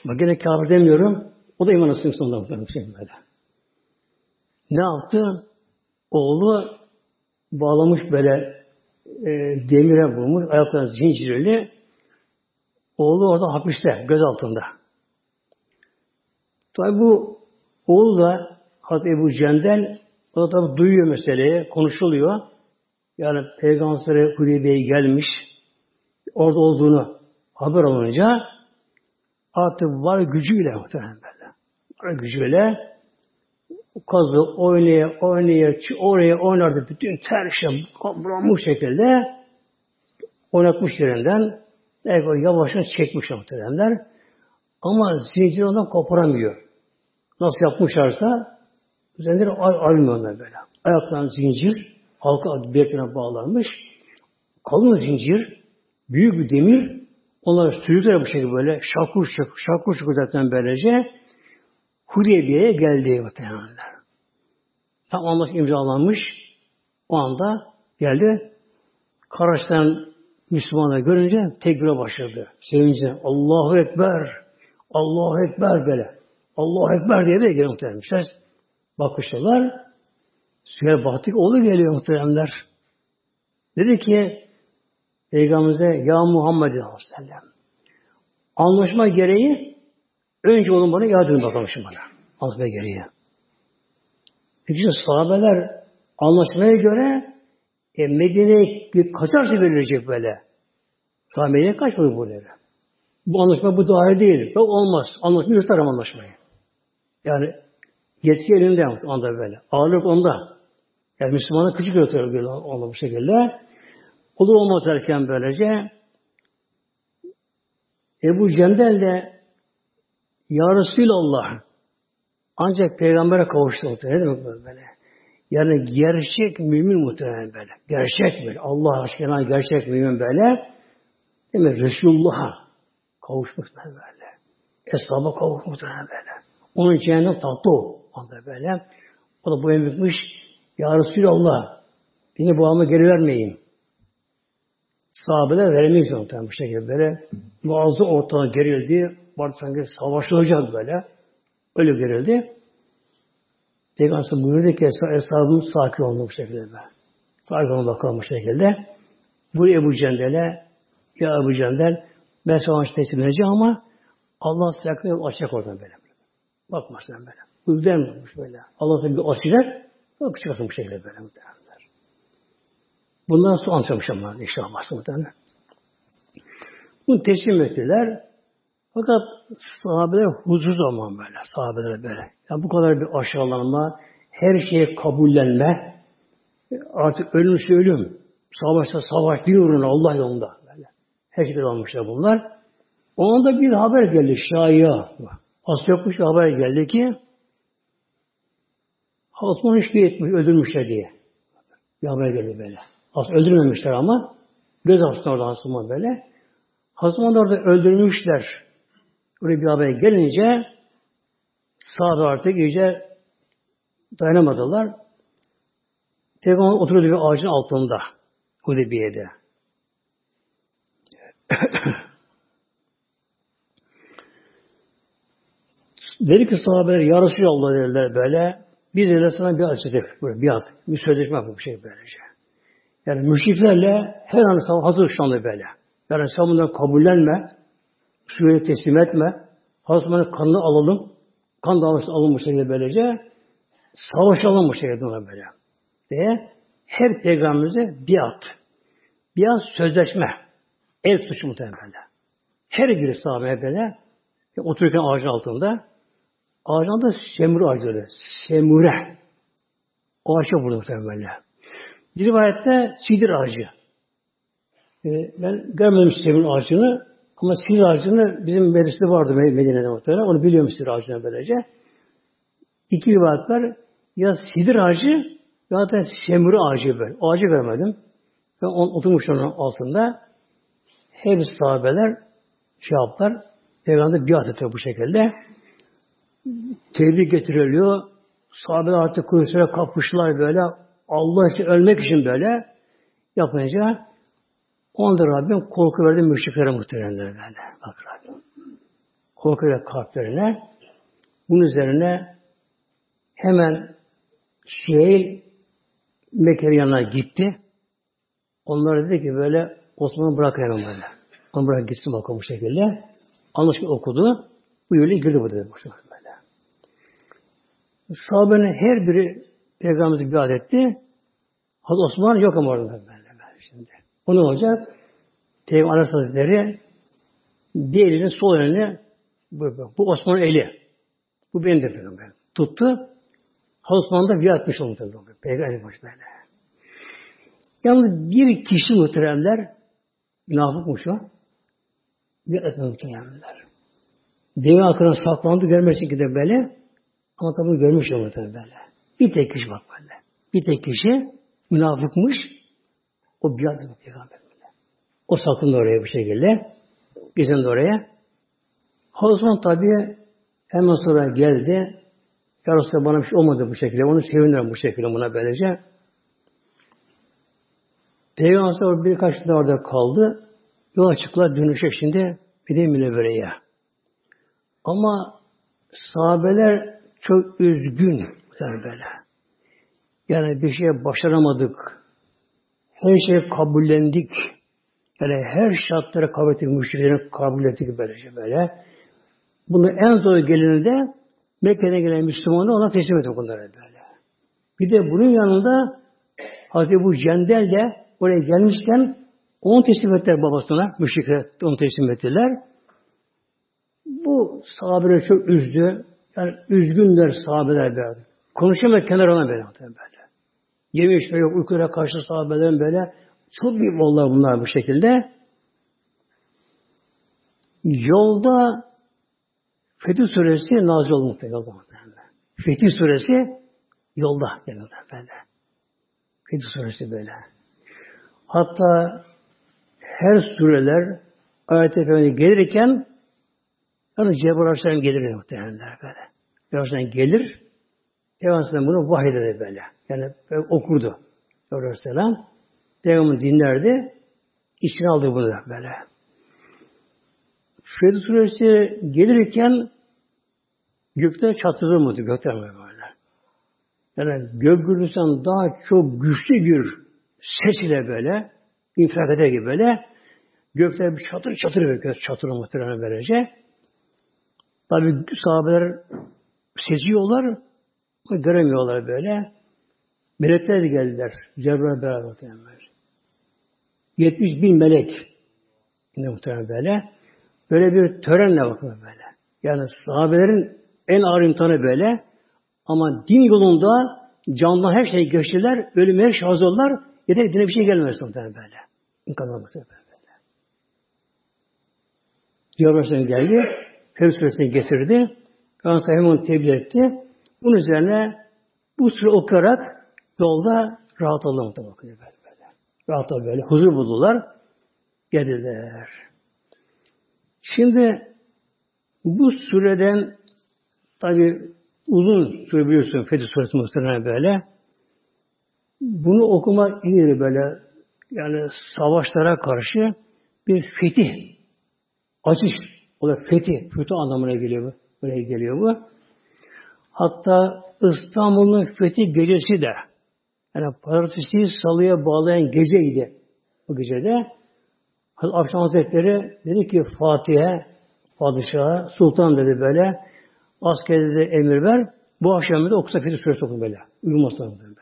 bak gene kafir demiyorum, o da iman asılım sonunda bir şey böyle. Ne yaptı? Oğlu bağlamış böyle e, demire bulmuş, ayaklarını zincirli. Oğlu orada hapiste, göz altında. Tabi bu oğlu da Hazreti Ebu Cendel o da tabi duyuyor meseleyi, konuşuluyor. Yani Peygamber Hudeybiye'ye gelmiş, orada olduğunu haber olunca artık var gücüyle muhtemelen böyle. Var gücüyle kazı oynaya oynaya oraya oynardı bütün ter şey bulanmış şekilde oynatmış yerinden belki yavaşça çekmiş muhtemelenler. Ama zincir ondan koparamıyor. Nasıl yapmışlarsa üzerinde ayrılmıyorlar böyle. Ayaklarına zincir halka bileklerine bağlanmış. Kalın zincir, büyük bir demir onlar sürüklüyor bu şekilde böyle şakur şakur şakur şakur zaten böylece Hudeybiye'ye geldi muhtemelenler. Tam anlaşma imzalanmış. O anda geldi. Karaç'tan Müslümanlar görünce tekbire başladı. Sevince Allahu Ekber, Allahu Ekber böyle. Allahu Ekber diye de geliyor muhteremler. Bakıştılar. Süheyl Batık oğlu geliyor muhteremler. Dedi ki Peygamberimize Ya Muhammed Aleyhisselam anlaşma gereği önce onun bana yardım bakalım şimdi bana. Anlaşma gereği. Peki sahabeler anlaşmaya göre e, Medine'ye kaçarsa verilecek böyle. Daha Medine'ye kaçmadı bu böyle. Bu anlaşma bu dahil değil. Yok olmaz. Anlaşma yırtarım anlaşmayı. Yani yetki elinde anda böyle. Ağırlık onda. Yani Müslümanı küçük götürüyor onda bu şekilde. Olur olmaz derken böylece Ebu Cendel de Ya Resulallah ancak peygambere kavuştu. Ne demek böyle? Yani gerçek mümin muhtemelen böyle. Gerçek böyle. Allah aşkına gerçek mümin böyle. Değil mi? Resulullah'a kavuşmuş böyle. Eshab'a kavuşmuş böyle. Onun cehennem tatlı o. Anda böyle. O da bu emretmiş. Ya Resulallah beni bu alma geri vermeyin. Sahabeler veremeyiz muhtemelen bu şekilde böyle. Muazzı ortadan gerildi. Vardı sanki savaşılacak böyle. Öyle gerildi. Peygamber buyurdu ki eshabım sakin oldu bu şekilde. Sakin olun bakalım bu şekilde. Bu Ebu Cendel'e ya Ebu Cendel ben sana teslim edeceğim ama Allah sakın açacak oradan böyle. Bakma sen böyle. Denmemiş böyle. Allah sana bir açacak. Bak çıkarsın bu şekilde böyle Bundan sonra anlatacağım ama inşallah muhtemelen. Bunu teslim ettiler. Fakat sahabeler huzursuz olmam böyle. Sahabeler böyle. Yani bu kadar bir aşağılanma, her şeye kabullenme, artık ölümse ölüm, savaşta savaş, din uğruna Allah yolunda. Böyle. Her şeyi almışlar bunlar. Ona da bir haber geldi şaya. Az yokmuş bir haber geldi ki Osman işki etmiş, öldürmüşler diye. Bir haber geldi böyle. Aslında öldürmemişler ama göz altında orada Osman böyle. Osman orada öldürmüşler. Oraya bir haber gelince sahabe artık iyice dayanamadılar. Peygamber oturuyordu bir ağacın altında. Hudeybiye'de. Dedi ki sahabeler ya Resulallah dediler böyle. Biz de sana bir açacak. Böyle bir at. Bir sözleşme yapıp şey böylece. Yani müşriklerle her an savaş hazır şu anda böyle. Yani sen bunları kabullenme. Suriye teslim etme. Hazretlerinin kanını alalım. Kan davası alınmış şekilde böylece. Savaşalım bu şekilde ona böyle. Diye her peygamberimize biat. Biat sözleşme. El suçu muhtemelen. Her biri sahabeye böyle. Otururken ağacın altında Ağacın adı semur ağacı Semure. O ağaç yok burada muhtemelen. Bir rivayette sidir ağacı. Ee, ben görmedim semur ağacını ama sidir ağacını bizim medresede vardı Medine'de muhtemelen. Onu biliyorum sidir ağacını böylece. İki rivayet var. Ya sidir ağacı ya da semur ağacı böyle. Ağacı görmedim. Ben on, oturmuş onun altında. Hep sahabeler şey yaptılar. Peygamber biat ediyor bu şekilde tebrik getiriliyor. Sahabeler artık kılıçlara kapıştılar böyle. Allah için ölmek için böyle yapınca onda Rabbim korku verdi müşriklere muhteremlere böyle. Bak Rabbim. Korku verdi kalplerine. Bunun üzerine hemen Süheyl Mekke'nin yanına gitti. Onlar dedi ki böyle Osman'ı bırak hemen böyle. Onu bırak gitsin bakalım bu şekilde. Anlaşma okudu. Bu yolu girdi bu dedi. Sahabenin her biri Peygamberimizi biat etti. Hazreti Osman yok ama orada böyle, böyle şimdi. O ne olacak? Peygamber Hazretleri bir elinin sol elini bu, bu Osman'ın eli. Bu benim de peygamber. Tuttu. Osman da biat etmiş oldu tabii. Peygamber baş böyle. Yalnız bir kişi muhteremler münafıkmış o. Bir etme muhteremler. Deve hakkında saklandı görmesin ki de böyle ama tabi görmüş olur tabi böyle. Bir tek kişi bak böyle. Bir tek kişi münafıkmış. O biat peygamber. O sakındı oraya bu şekilde. Gezen oraya. Osman tabi hemen sonra geldi. Ya Resulallah bana bir şey olmadı bu şekilde. Onu sevinirim bu şekilde buna böylece. Peygamber birkaç gün orada kaldı. Yola çıktılar dönüşecek şimdi Medine Münevvere'ye. Ama sahabeler çok üzgün böyle. Yani bir şeye başaramadık. Her şeyi kabullendik. Yani her şartları kabul ettik, müşterilerini kabul ettik böylece böyle. Bunu en zor geleni de Mekke'den gelen Müslümanı ona teslim ettik bunlara böyle. Bir de bunun yanında Hazreti bu Cendel de oraya gelmişken onu teslim ettiler babasına. Müşrikler onu teslim ettiler. Bu sahabeleri çok üzdü. Yani üzgünler sahabeler böyle. Konuşamıyor kenarına böyle. böyle. Yeme içme yok, uykuyla karşı sahabelerin böyle. Çok büyük vallahi bunlar bu şekilde. Yolda Fetih Suresi nazil oldu muhtemelen. Fetih Suresi yolda yani böyle. Fetih Suresi böyle. Hatta her sureler ayet-i gelirken yani Cebrail Aleyhisselam gelir muhtemelen böyle. Cebrail gelir. Peygamber bunu vahyeder böyle. Yani okurdu. Cebrail Aleyhisselam. Peygamber dinlerdi. İçine aldı bunu böyle. Fetih Suresi gelirken gökte çatırır mıydı? Gökte mi böyle? Yani gök gürültüsünden daha çok güçlü bir ses ile böyle infilak eder gibi böyle gökte bir çatır çatır göz çatır muhtemelen böylece. Tabi sahabeler seziyorlar göremiyorlar böyle. Melekler de geldiler. Cebrail beraber muhtemelen. 70 bin melek. Yine muhtemelen böyle. Böyle bir törenle bakın böyle. Yani sahabelerin en ağır imtihanı böyle. Ama din yolunda canlı her şeyi geçtiler. Ölüme her şey hazırlar. Yeter dine bir şey gelmez muhtemelen böyle. İmkanlar muhtemelen böyle. Diyabar geldi. Fevz suresini getirdi. Peygamber hemen tebliğ etti. Bunun üzerine bu sure okuyarak yolda rahat oldu muhtemelen böyle. böyle. Rahat böyle. Huzur buldular. Geldiler. Şimdi bu sureden tabi uzun sure biliyorsun Fetih Suresi muhtemelen böyle. Bunu okuma iyidir böyle. Yani savaşlara karşı bir fetih, açış, o da fetih, kötü anlamına geliyor bu. Böyle geliyor bu. Hatta İstanbul'un fetih gecesi de yani pazartesi salıya bağlayan geceydi. Bu gecede Akşam Hazretleri dedi ki Fatih'e, padişaha, sultan dedi böyle, askerde de emir ver, bu akşam da okusa Fetih Suresi okun böyle. Uyumasın böyle.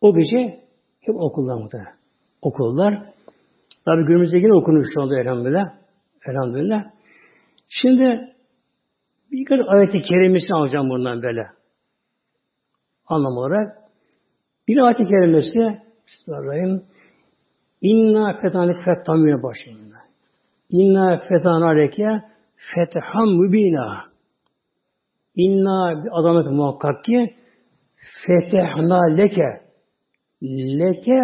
O gece hep okullar muhtemelen. Okullar. Tabi günümüzde yine okunuyor şu anda elhamdülillah. Elhamdülillah. Şimdi birkaç ayet-i kerimesi alacağım bundan böyle. Anlam olarak. Bir ayet-i kerimesi Bismillahirrahmanirrahim. İnna fethanik fethamine başlayın. İnna fethan aleke fetham mübina. İnna bir adamet muhakkak ki fetehna leke leke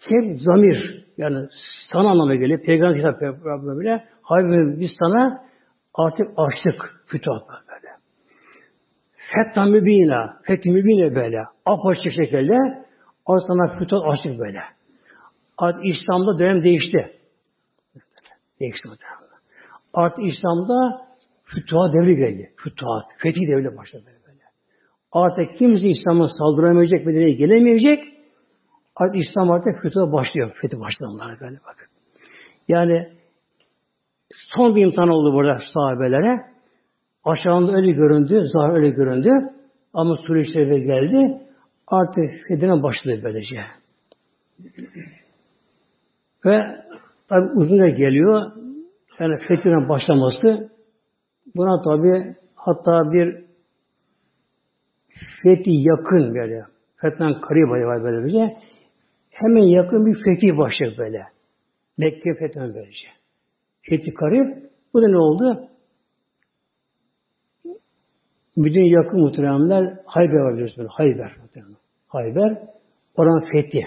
keb zamir yani sana anlamına geliyor. Peygamber kitap böyle. Hayır biz sana artık açtık fütuhat. Fetha mübina, fethi mübine böyle. Apaçık şekilde o sana fütuhat açtık böyle. Artık İslam'da dönem değişti. Değişti muhtemelen. Artık İslam'da fütuhat devri geldi. Fütuhat, fethi devri başladı böyle. böyle. Artık kimse İslam'a saldıramayacak, Medine'ye gelemeyecek. Artık İslam artık fütuha başlıyor. Fethi başladı onlara böyle bak. Yani son bir imtihan oldu burada sahabelere. Aşağında öyle göründü, zahir öyle göründü. Ama süreçleri geldi. Artık fethine başladı böylece. Ve tabi uzun da geliyor. Yani fethine başlaması buna tabi hatta bir fethi yakın böyle. Fethen karibaya var böyle bir Hemen yakın bir fetih başladı böyle. Mekke fethen böylece. Fethi karib. Bu da ne oldu? Bütün yakın muhteremler Hayber var biliyorsunuz böyle. Hayber muhteremler. Hayber. Oran fethi.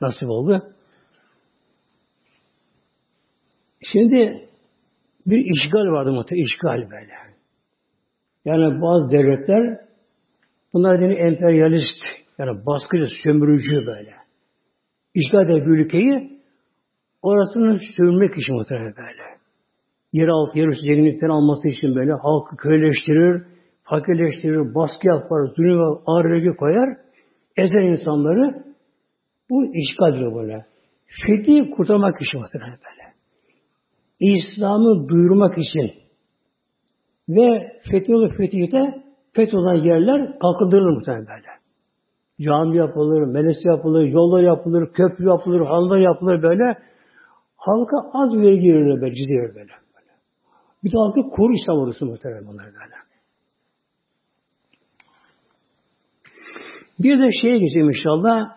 Nasip oldu. Şimdi bir işgal vardı muhtemelen, işgal böyle. Yani bazı devletler bunlar deni emperyalist, yani baskıcı, sömürücü böyle. İşgal eden bir ülkeyi orasını sömürmek için muhtemelen böyle. Yer altı, yer üstü alması için böyle halkı köyleştirir, fakirleştirir, baskı yapar, zulüm ağır koyar, ezer insanları. Bu işgaldir böyle. Fethi kurtarmak için muhtemelen böyle. İslam'ı duyurmak için ve fethiyoğlu fethiyete fetholan yerler kalkındırılır muhtemelen böyle. Cami yapılır, medrese yapılır, yollar yapılır, köprü yapılır, halılar yapılır böyle. Halka az vergi verilir böyle, cizye böyle. böyle. Bir de halkı koru İslam ordusu muhtemelen bunlar böyle. Bir de şeye geçeyim inşallah.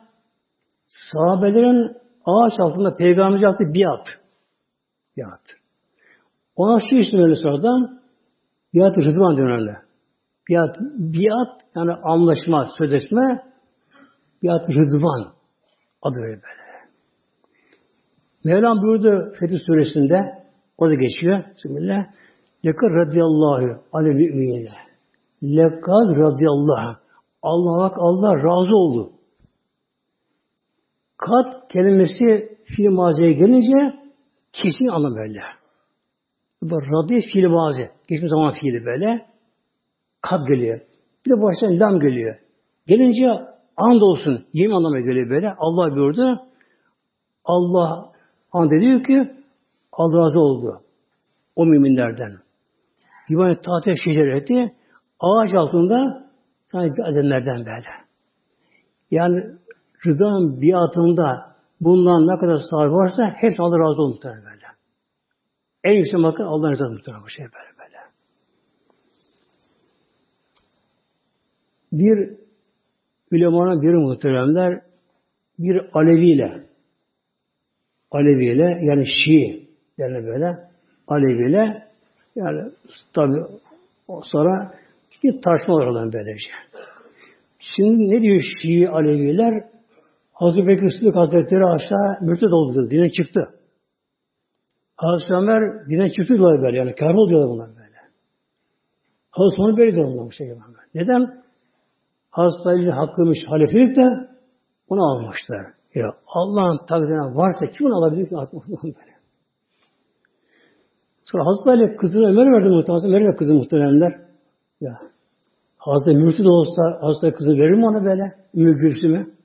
Sahabelerin ağaç altında peygamber yaptığı biat. Biat. Ona şu isim öyle sonradan biat rıdvan dönerler. Biat, biat yani anlaşma, sözleşme biat rıdvan adı böyle böyle. Mevlam buyurdu Fetih Suresi'nde orada geçiyor. Bismillah. Lekad radıyallahu alel müminine. Lekad radıyallahu. Allah bak Allah razı oldu. Kat kelimesi fiil maziye gelince kesin anlam böyle. Bu raddi fiil mazi. Geçmiş zaman fiili böyle. Kat geliyor. Bir de baştan lam geliyor. Gelince and olsun. Yemin anlamına geliyor böyle. Allah buyurdu. Allah and ediyor ki Allah razı oldu. O müminlerden. Yuvarlak tahta şecereti ağaç altında sanki edenlerden böyle. Yani rıdanın biatında bundan ne kadar sahibi varsa hepsi Allah razı olmuşlar böyle. En yüksek makam Allah'ın rızası muhtemelen bu şey böyle böyle. Bir ulemanın biri muhteremler bir Aleviyle Aleviyle yani Şii yani böyle Aleviyle yani tabi sonra bir tartışma var olan böylece. Şimdi ne diyor Şii Aleviler? Hazreti Bekir Sıddık Hazretleri aşağı mürted oldu. Dine çıktı. Hazreti Ömer dine çıktı diyorlar böyle. Yani kâr diyorlar bunlar böyle. Hazreti Ömer böyle diyorlar bunlar. Şey Neden? Hazreti Ali hakkıymış halifelik de onu almışlar. Ya Allah'ın takdirine varsa kim onu alabilir ki? böyle. Sonra Hazreti Ali kızını Ömer verdi muhtemelen. Ömer de kızı muhtemelenler. Ya Hazreti Mürtid olsa Hazreti kızı verir mi ona böyle? Ümmü Gülsüm'ü.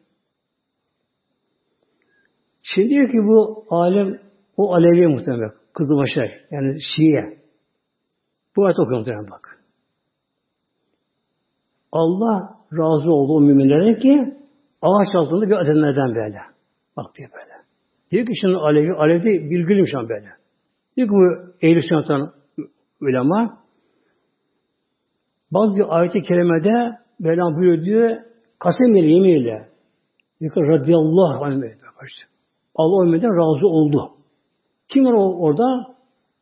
Şimdi diyor ki bu alem o Alevi muhtemelen. Kızı başar. Yani Şiye. Bu ayet okuyor muhtemelen bak. Allah razı oldu o müminlere ki ağaç altında bir ademlerden böyle. Bak diyor böyle. Diyor ki şimdi Alevi, Alevi de bilgiliyim şu an böyle. Diyor ki bu ehl-i sünnetten ulema bazı ayet-i kerimede Mevlam buyuruyor diyor kasem ile yeminle diyor radıyallahu anh Allah Ömer'den razı oldu. Kim var orada?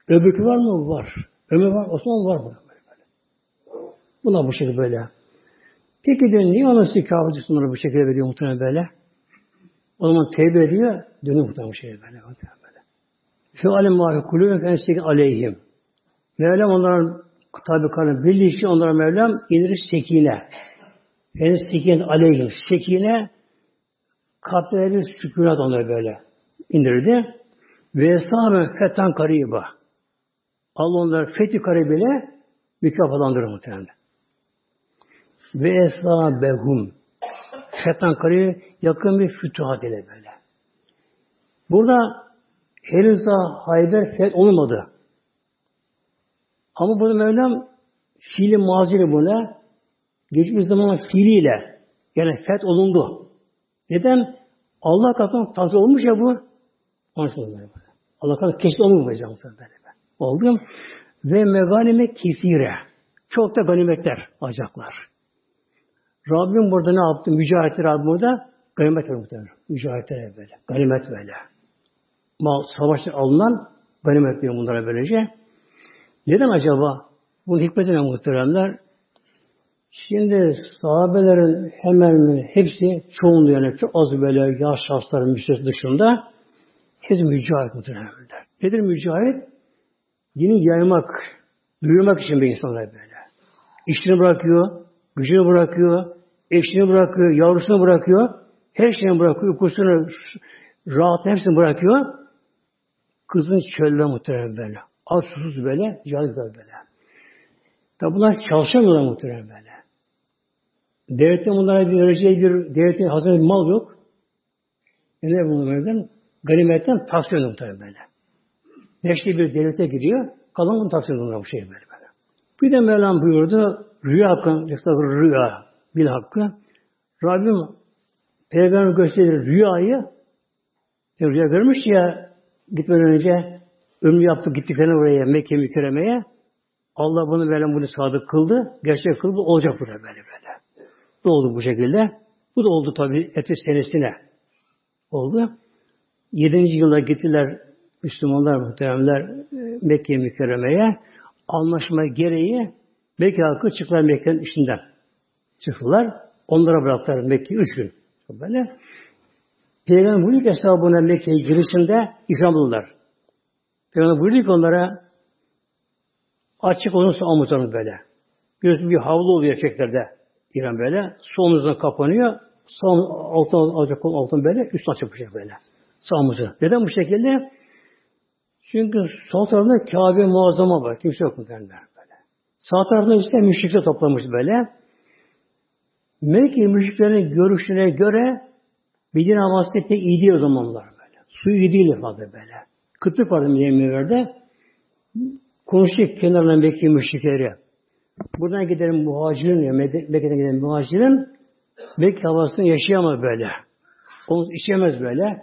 Öbürkü var mı? Var. Ömer var, Osman var mı? Buna bu şekilde böyle. Peki diyor niye ona Kabe'ci sunları bu şekilde veriyor muhtemelen böyle? O zaman tevbe ediyor, dönüyor muhtemelen bu şekilde böyle. Muhtemelen böyle. Fe alem mâfi kulûbün fensekin aleyhim. Mevlam onların tabi karnı birleşi onlara Mevlam indirir sekine. Yani sekine aleyhim. Sekine kalplerine bir sükunat onlara böyle indirdi. Ve esaben fetan kariba. Allah onları fethi karibiyle mükafatlandırır muhtemelen. Ve esabehum fetan karib yakın bir fütuhat ile böyle. Burada henüz daha Hayber feth olmadı. Ama burada Mevlam fiili mazili buna geçmiş zaman fiiliyle yani feth olundu. Neden? Allah katından takdir olmuş ya bu. Onun böyle. Allah katından kesin olmuş böyle. böyle. Oldu. Ve meganime kesire. Çok da ganimetler alacaklar. Rabbim burada ne yaptı? Mücahitler Rabbim burada ganimet muhtemelen. Mücahitler böyle. Ganimet böyle. Mal, savaşta alınan ganimet diyor bunlara böylece. Neden acaba? Bunun hikmeti ne muhteremler? Şimdi sahabelerin hemen hepsi çoğunluğu yani çok az böyle yaş şahsların müstesna dışında hepsi mücahit muhteremler. Nedir mücahit? Dini yaymak, duyurmak için bir insanlar böyle. İşini bırakıyor, gücünü bırakıyor, eşini bırakıyor, yavrusunu bırakıyor, her şeyini bırakıyor, uykusunu, rahat hepsini bırakıyor. Kızın çölde muhtemelen. Az susuz böyle, cahil böyle. Tabi bunlar çalışamıyorlar muhtemelen böyle. Devletin bunlara bir vereceği bir devletin hazır bir mal yok. E ne bunlardan? Ganimetten taksiyon muhtemelen böyle. Beşli bir devlete giriyor, kalan bunu taksiyon bu şey böyle. böyle. Bir de Mevlam buyurdu, rüya hakkı, rüya, bil hakkı. Rabbim Peygamber gösterir rüyayı, e, rüya görmüş ya gitmeden önce ömrü yaptı gittiklerine oraya Mekke mükerremeye. Allah bunu böyle bunu sadık kıldı. Gerçek kıldı. Olacak burada böyle böyle. Bu oldu bu şekilde. Bu da oldu tabi eti senesine. Oldu. Yedinci yılda gittiler Müslümanlar, muhteremler e, Mekke mükerremeye. Anlaşma gereği Mekke halkı çıktılar Mekke'nin içinden. Çıktılar. Onlara bıraktılar Mekke üç gün. Böyle. Peygamber ki hesabına Mekke'ye girişinde ikramlılar. Peygamber buyurdu ki onlara açık olursa omuzlarını böyle. Biliyorsun bir havlu oluyor erkeklerde. İran böyle. Su omuzuna kapanıyor. Sağ altın alacak altın böyle. Üst açık bir şey böyle. Sağ omuzu. Neden bu şekilde? Çünkü sol tarafında Kabe muazzama var. Kimse yok mu derler böyle. Sağ tarafında ise müşrikler toplamış böyle. Mekke müşriklerin görüşüne göre Medine havası iyi değil o zamanlar böyle. Su iyi değil fazla böyle. Kıtlık vardı Medine'lerde. Konuştuk kenarından Mekke müşrikleri. Buradan gidelim muhacirin, ya Mekke'den giden muhacirin Mekke havasını yaşayamaz böyle. Onu içemez böyle.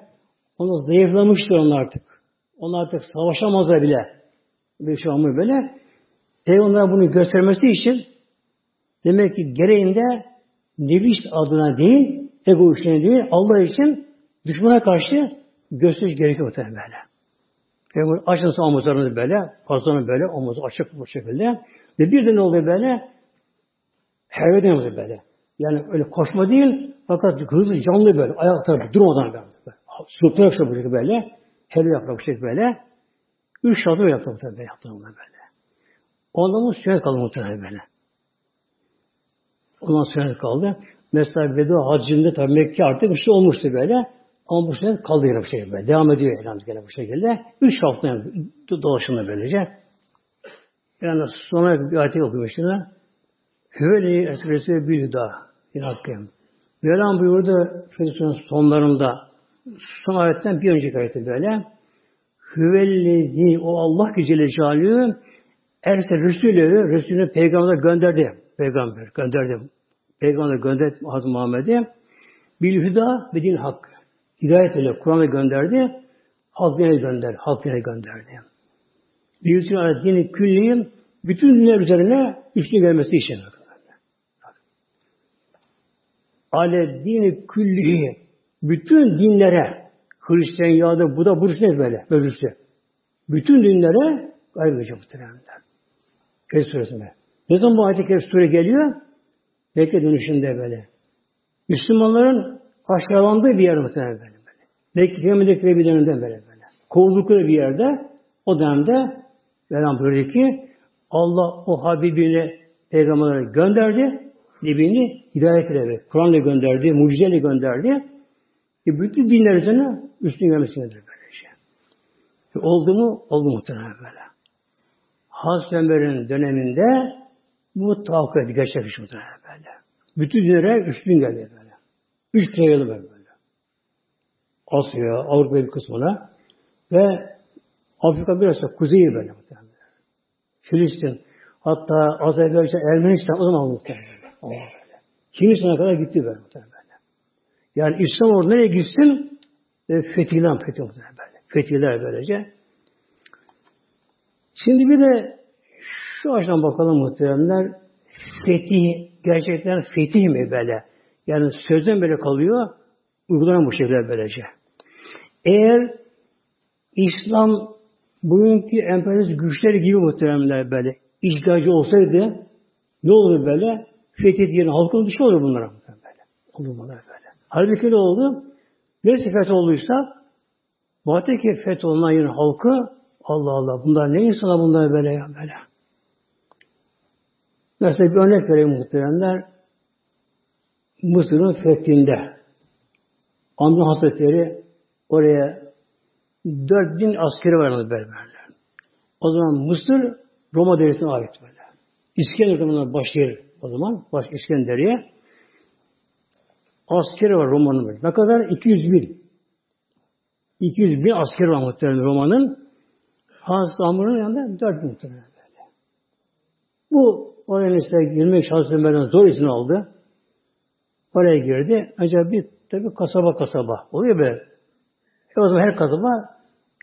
Onu zayıflamıştır onlar artık. Onlar artık savaşamazlar bile. Bir şey olmuyor böyle. Peygamber bunu göstermesi için demek ki gereğinde nefis adına değil, ego işine değil, Allah için düşmana karşı gösteriş gerekiyor muhtemelen böyle. Peygamber açın omuzlarını böyle, fazlanı böyle, omuzu açık bu şekilde. Ve bir de ne oluyor böyle? Herveden oluyor böyle. Yani öyle koşma değil, fakat hızlı, canlı böyle, ayakta durmadan böyle. Sürtünerek bu şekilde böyle. Helva yaprak bu şekilde böyle. Üç şadır yaptı muhtemelen yaptığımda böyle. Ondan sünnet kaldı muhtemelen böyle. Ondan sünnet kaldı. Mesela veda hacında tabi Mekke artık bir şey olmuştu böyle. Ama bu sünnet kaldı yine bu şekilde. Devam ediyor elhamdülillah bu şekilde. Üç hafta dolaşımda böylece. Yani sonra bir ayet okuyor şimdi. Hüveli esresi bir daha. Yine hakkım. Mevlam buyurdu Fethis'in sonlarında son ayetten bir önceki ayeti böyle. Hüvellezi o Allah ki Celle Celaluhu Erse Resulü, Resulü peygamber gönderdi. Peygamber gönderdi. Peygamber gönderdi Hazreti Muhammed'i. Bil ve din hak. Hidayet ile Kur'an'ı gönderdi. Halk dine gönderdi. Halk dine gönderdi. Bir bütün dini külliyin bütün dinler üzerine üstün gelmesi için. Ale dini külliyi bütün dinlere Hristiyan, Yahudi, Buda, Budist ne böyle? Mevzusu. Bütün dinlere geçiyor muhteremler. Kehf suresinde. Ne zaman bu ayet-i Kehf sure geliyor? Mekke dönüşünde böyle. Müslümanların aşağılandığı bir yer muhtemelen böyle. böyle. Mekke Peygamber'deki bir dönemde böyle böyle. Kovuldukları bir yerde o dönemde Mevlam buyuruyor ki Allah o Habibini peygamberlere gönderdi. Nebini hidayet ile, Kur'an'la gönderdi, mucizeyle gönderdi. E bütün dinler üzerine üstün gelmesine böylece. E oldu mu? Oldu muhtemelen böyle. Hazreti Ömer'in döneminde bu tahakkuk gerçekleşmiş muhtemelen böyle. Bütün dinlere üstün geldi böyle. Üç kere böyle böyle. Asya, Avrupa bir kısmına ve Afrika biraz da kuzeyi böyle. Filistin, hatta Azerbaycan, Ermenistan o zaman muhtemelen. Hindistan'a kadar gitti böyle muhtemelen. Yani İslam orada nereye gitsin? E, fetihler, fetih muhtemelen böyle. Fetihler böylece. Şimdi bir de şu açıdan bakalım muhteremler. Fetih, gerçekten fetih mi böyle? Yani sözden böyle kalıyor, uygulanan bu şekilde böylece. Eğer İslam bugünkü emperyalist güçler gibi muhteremler böyle işgalci olsaydı ne olur böyle? Fetih yerine halkın dışı olur bunlara böyle. Olur bunlar böyle. Halbuki ne oldu? Neresi feth olduysa Batı'daki feth olunan yerin halkı Allah Allah bunlar ne insana bunlar böyle ya böyle. Mesela bir örnek vereyim muhteremler. Mısır'ın fethinde Amr Hazretleri oraya 4000 askeri var berberler. O zaman Mısır Roma devletine ait böyle. İskender zamanında başşehir o zaman. Baş İskenderiye. Askeri var Roma'nın böyle. Ne kadar? 200 bin. 200 bin asker var muhtemelen Roma'nın. Hazreti Amr'ın yanında 4 bin muhtemelen böyle. Bu oraya ise girmek benden zor izin aldı. Oraya girdi. Ancak bir tabi kasaba kasaba. Oluyor böyle. E o zaman her kasaba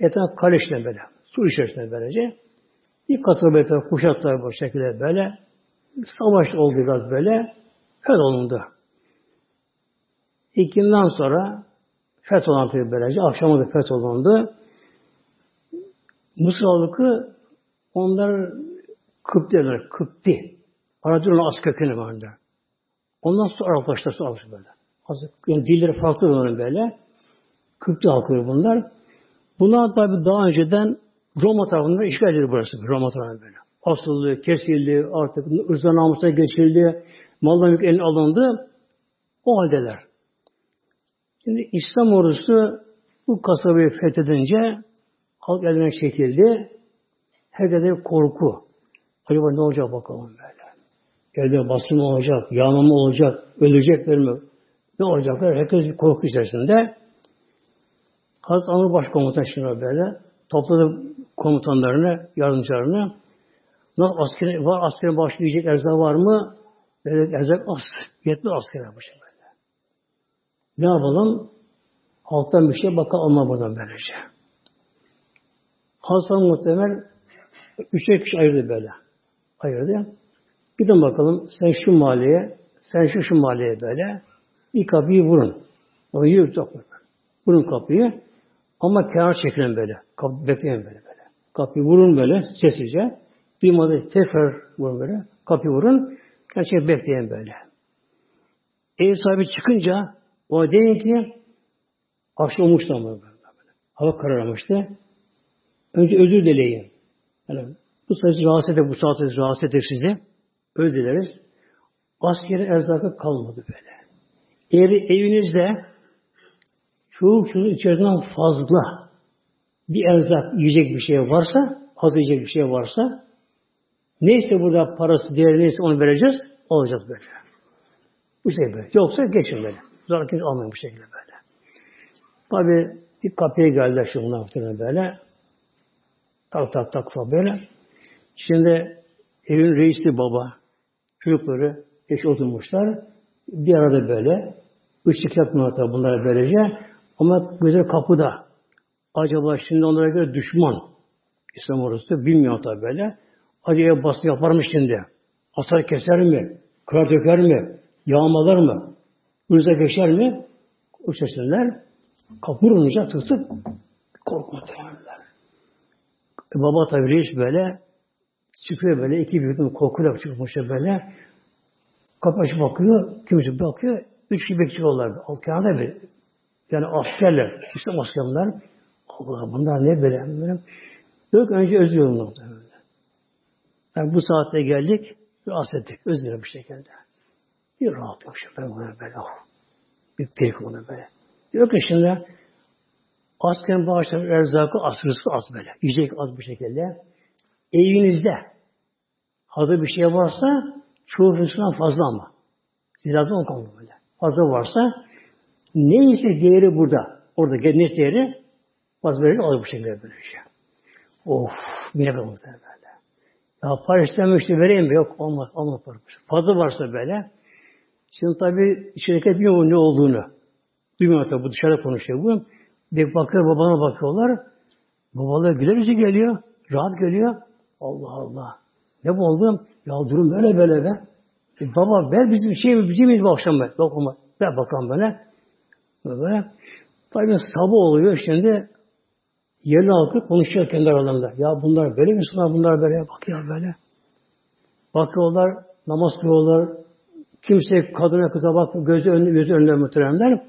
etraf kale içinde böyle. Su içerisinde böylece. Bir kasaba etraf kuşatlar bu şekilde böyle. Savaş oldu biraz böyle. Öyle olundu. İkinden sonra feth olan tabi böylece. Akşamı da feth olundu. Mısır halkı onlar Kıpti derler. Kıpti. Arapçada az kökeni vardı. Ondan sonra Araplaştı sonra böyle. Az, yani dilleri farklı onların böyle. Kıpti halkı bunlar. Bunlar tabi daha önceden Roma tarafından işgal edildi burası. Roma tarafından böyle. Asıldı, kesildi, artık ırzda namusuna geçildi, maldan yük eline alındı. O haldeler. Şimdi İslam ordusu bu kasabayı fethedince halk eline çekildi. Herkese korku. Acaba ne olacak bakalım böyle. Elde basın olacak, yağmama olacak, ölecekler mi? Ne olacaklar? Herkes bir korku içerisinde. Hazreti Amr Başkomutan şimdi böyle topladı komutanlarını, yardımcılarını. Nasıl asker var, askerin başlayacak erzak var mı? Böyle erzak az. Yetmez asker yapmış böyle. Ne yapalım? Alttan bir şey bakalım alma buradan böylece. Hasan muhtemel Üçe kişi ayırdı böyle. Ayırdı. Gidin bakalım sen şu mahalleye, sen şu şu mahalleye böyle bir kapıyı vurun. O yürü Vurun kapıyı. Ama kenar çekilin böyle. Kapı, bekleyin böyle böyle. Kapıyı vurun böyle sessizce. Duymadı tekrar vurun böyle. Kapıyı vurun. Gerçekten bekleyin böyle. Ev sahibi çıkınca o deyin ki akşam olmuştu ama böyle. Hava kararmıştı. Önce özür dileyin. Yani bu sayısı rahatsız eder, bu saatte rahatsız eder sizi. Özür dileriz. Askeri erzakı kalmadı böyle. Eğer evinizde çoğu çoğu içerisinden fazla bir erzak yiyecek bir şey varsa, az yiyecek bir şey varsa, neyse burada parası, değeri neyse onu vereceğiz, alacağız böyle. Bu şey böyle. Yoksa geçin böyle. Zaten kimse almayın bu şekilde böyle. Tabi bir kapıya geldiler şimdi bunlar böyle. Tak tak tak falan böyle. Şimdi evin reisi baba, çocukları eş oturmuşlar. Bir arada böyle. Işık yapmıyor tabi bunlara böylece. Ama gözleri kapıda. Acaba şimdi onlara göre düşman. İslam orası bilmiyor tabi böyle. Acaba baskı yapar mı şimdi? Hasar keser mi? Kırar döker mi? Yağmalar mı? Hırza geçer mi? Sesler kapı vurunca tutup korkma temeller. E baba tabi reis böyle çıkıyor böyle iki büyük korkuyla çıkmış böyle. Kapı açıp bakıyor, kimisi bakıyor, üç kişi bekliyorlar. Alt kenarda bir yani askerler, İslam askerler. Allah bunlar ne böyle? böyle. Yok önce özlüyorum muhtemelen. Yani bu saatte geldik ve aslettik. Özlüyorum bir şekilde. Bir rahat yok şimdi. Ben buna böyle. Oh. Bir perik ona böyle. Diyor ki şimdi askerin bağışlamış erzakı az, rızkı az böyle. Yiyecek az bir şekilde. Evinizde hazır bir şey varsa çoğu rızkından fazla ama. Ziraatı on böyle. Fazla varsa Neyse değeri burada. Orada ne değeri bazı böyle alır bu şekilde böyle şey. Of, yine böyle muhtemelen böyle. Ya para istemişti vereyim mi? Yok olmaz, olmaz para. Fazla varsa böyle. Şimdi tabi şirket bilmiyor ne olduğunu. Duymuyor tabi dışarıda konuşuyor bu. Bir bakıyor babana bakıyorlar. Babalar güler yüzü geliyor. Rahat geliyor. Allah Allah. Ne bu oldu? Ya durum böyle böyle be. E baba ver bizim şey mi bizim mi bu akşam be? Bak ver bakalım böyle. Böyle. Tabi sabah oluyor şimdi yerli halkı konuşuyor kendi aralarında. Ya bunlar böyle mi sunar bunlar böyle? Bak ya böyle. Bakıyorlar, namaz kılıyorlar. Kimse kadına kıza bak, gözü önünde, gözü muhteremler.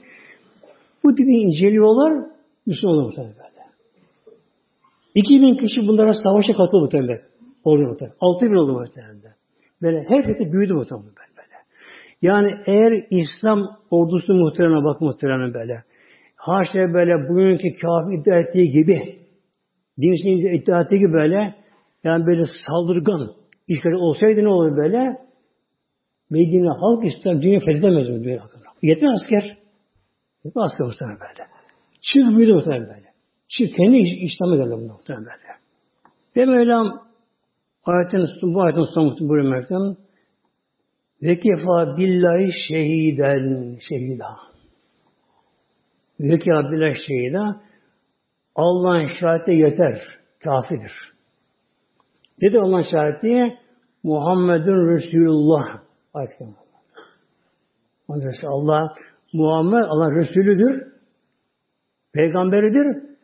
Bu gibi inceliyorlar, Müslüman olur böyle. 2000 kişi bunlara savaşa katıldı muhtemelen. Oldu muhtemelen. 6 bin oldu muhtemelen. Böyle her şey büyüdü muhtemelen. Yani eğer İslam ordusu muhtemelen bak muhtemelen böyle. Haşa böyle bugünkü kafir iddia ettiği gibi dinsin iddia ettiği gibi böyle yani böyle saldırgan işgal olsaydı ne olur böyle? Medine halk İslam dünya fethedemez mi? Yeter asker. Yeter asker muhtemelen böyle. Çık büyüdü muhtemelen böyle. Çık kendi İslam'a geldi muhtemelen böyle. Ve Mevlam ayetin, bu ayetin sonu buyurmaktan ve kefa billahi şehiden şehida. Ve kefa billahi şehida. Allah'ın şahidi yeter. Kafidir. Dedi Allah'ın şahidi? Muhammedun Resulullah. Ayet Allah Muhammed Allah Resulüdür. Peygamberidir.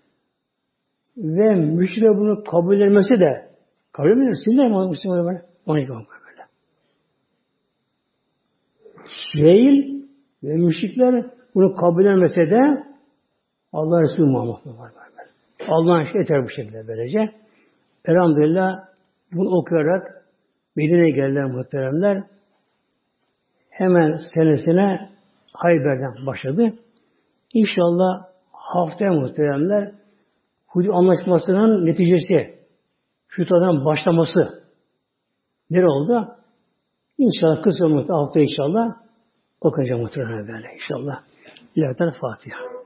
Ve müşrik bunu kabul etmesi de kabul de sinir mi Müslüman böyle? Onu değil ve müşrikler bunu kabul etmese de Allah Resulü Muhammed var. Allah'ın şey yeter bu şekilde böylece. Elhamdülillah bunu okuyarak Medine'ye geldiler muhteremler. Hemen senesine Hayber'den başladı. İnşallah haftaya muhteremler Hudü anlaşmasının neticesi Şutadan başlaması ne oldu? İnşallah kısa hafta inşallah okuyacağım muhtemelen böyle inşallah. İleriden Fatiha.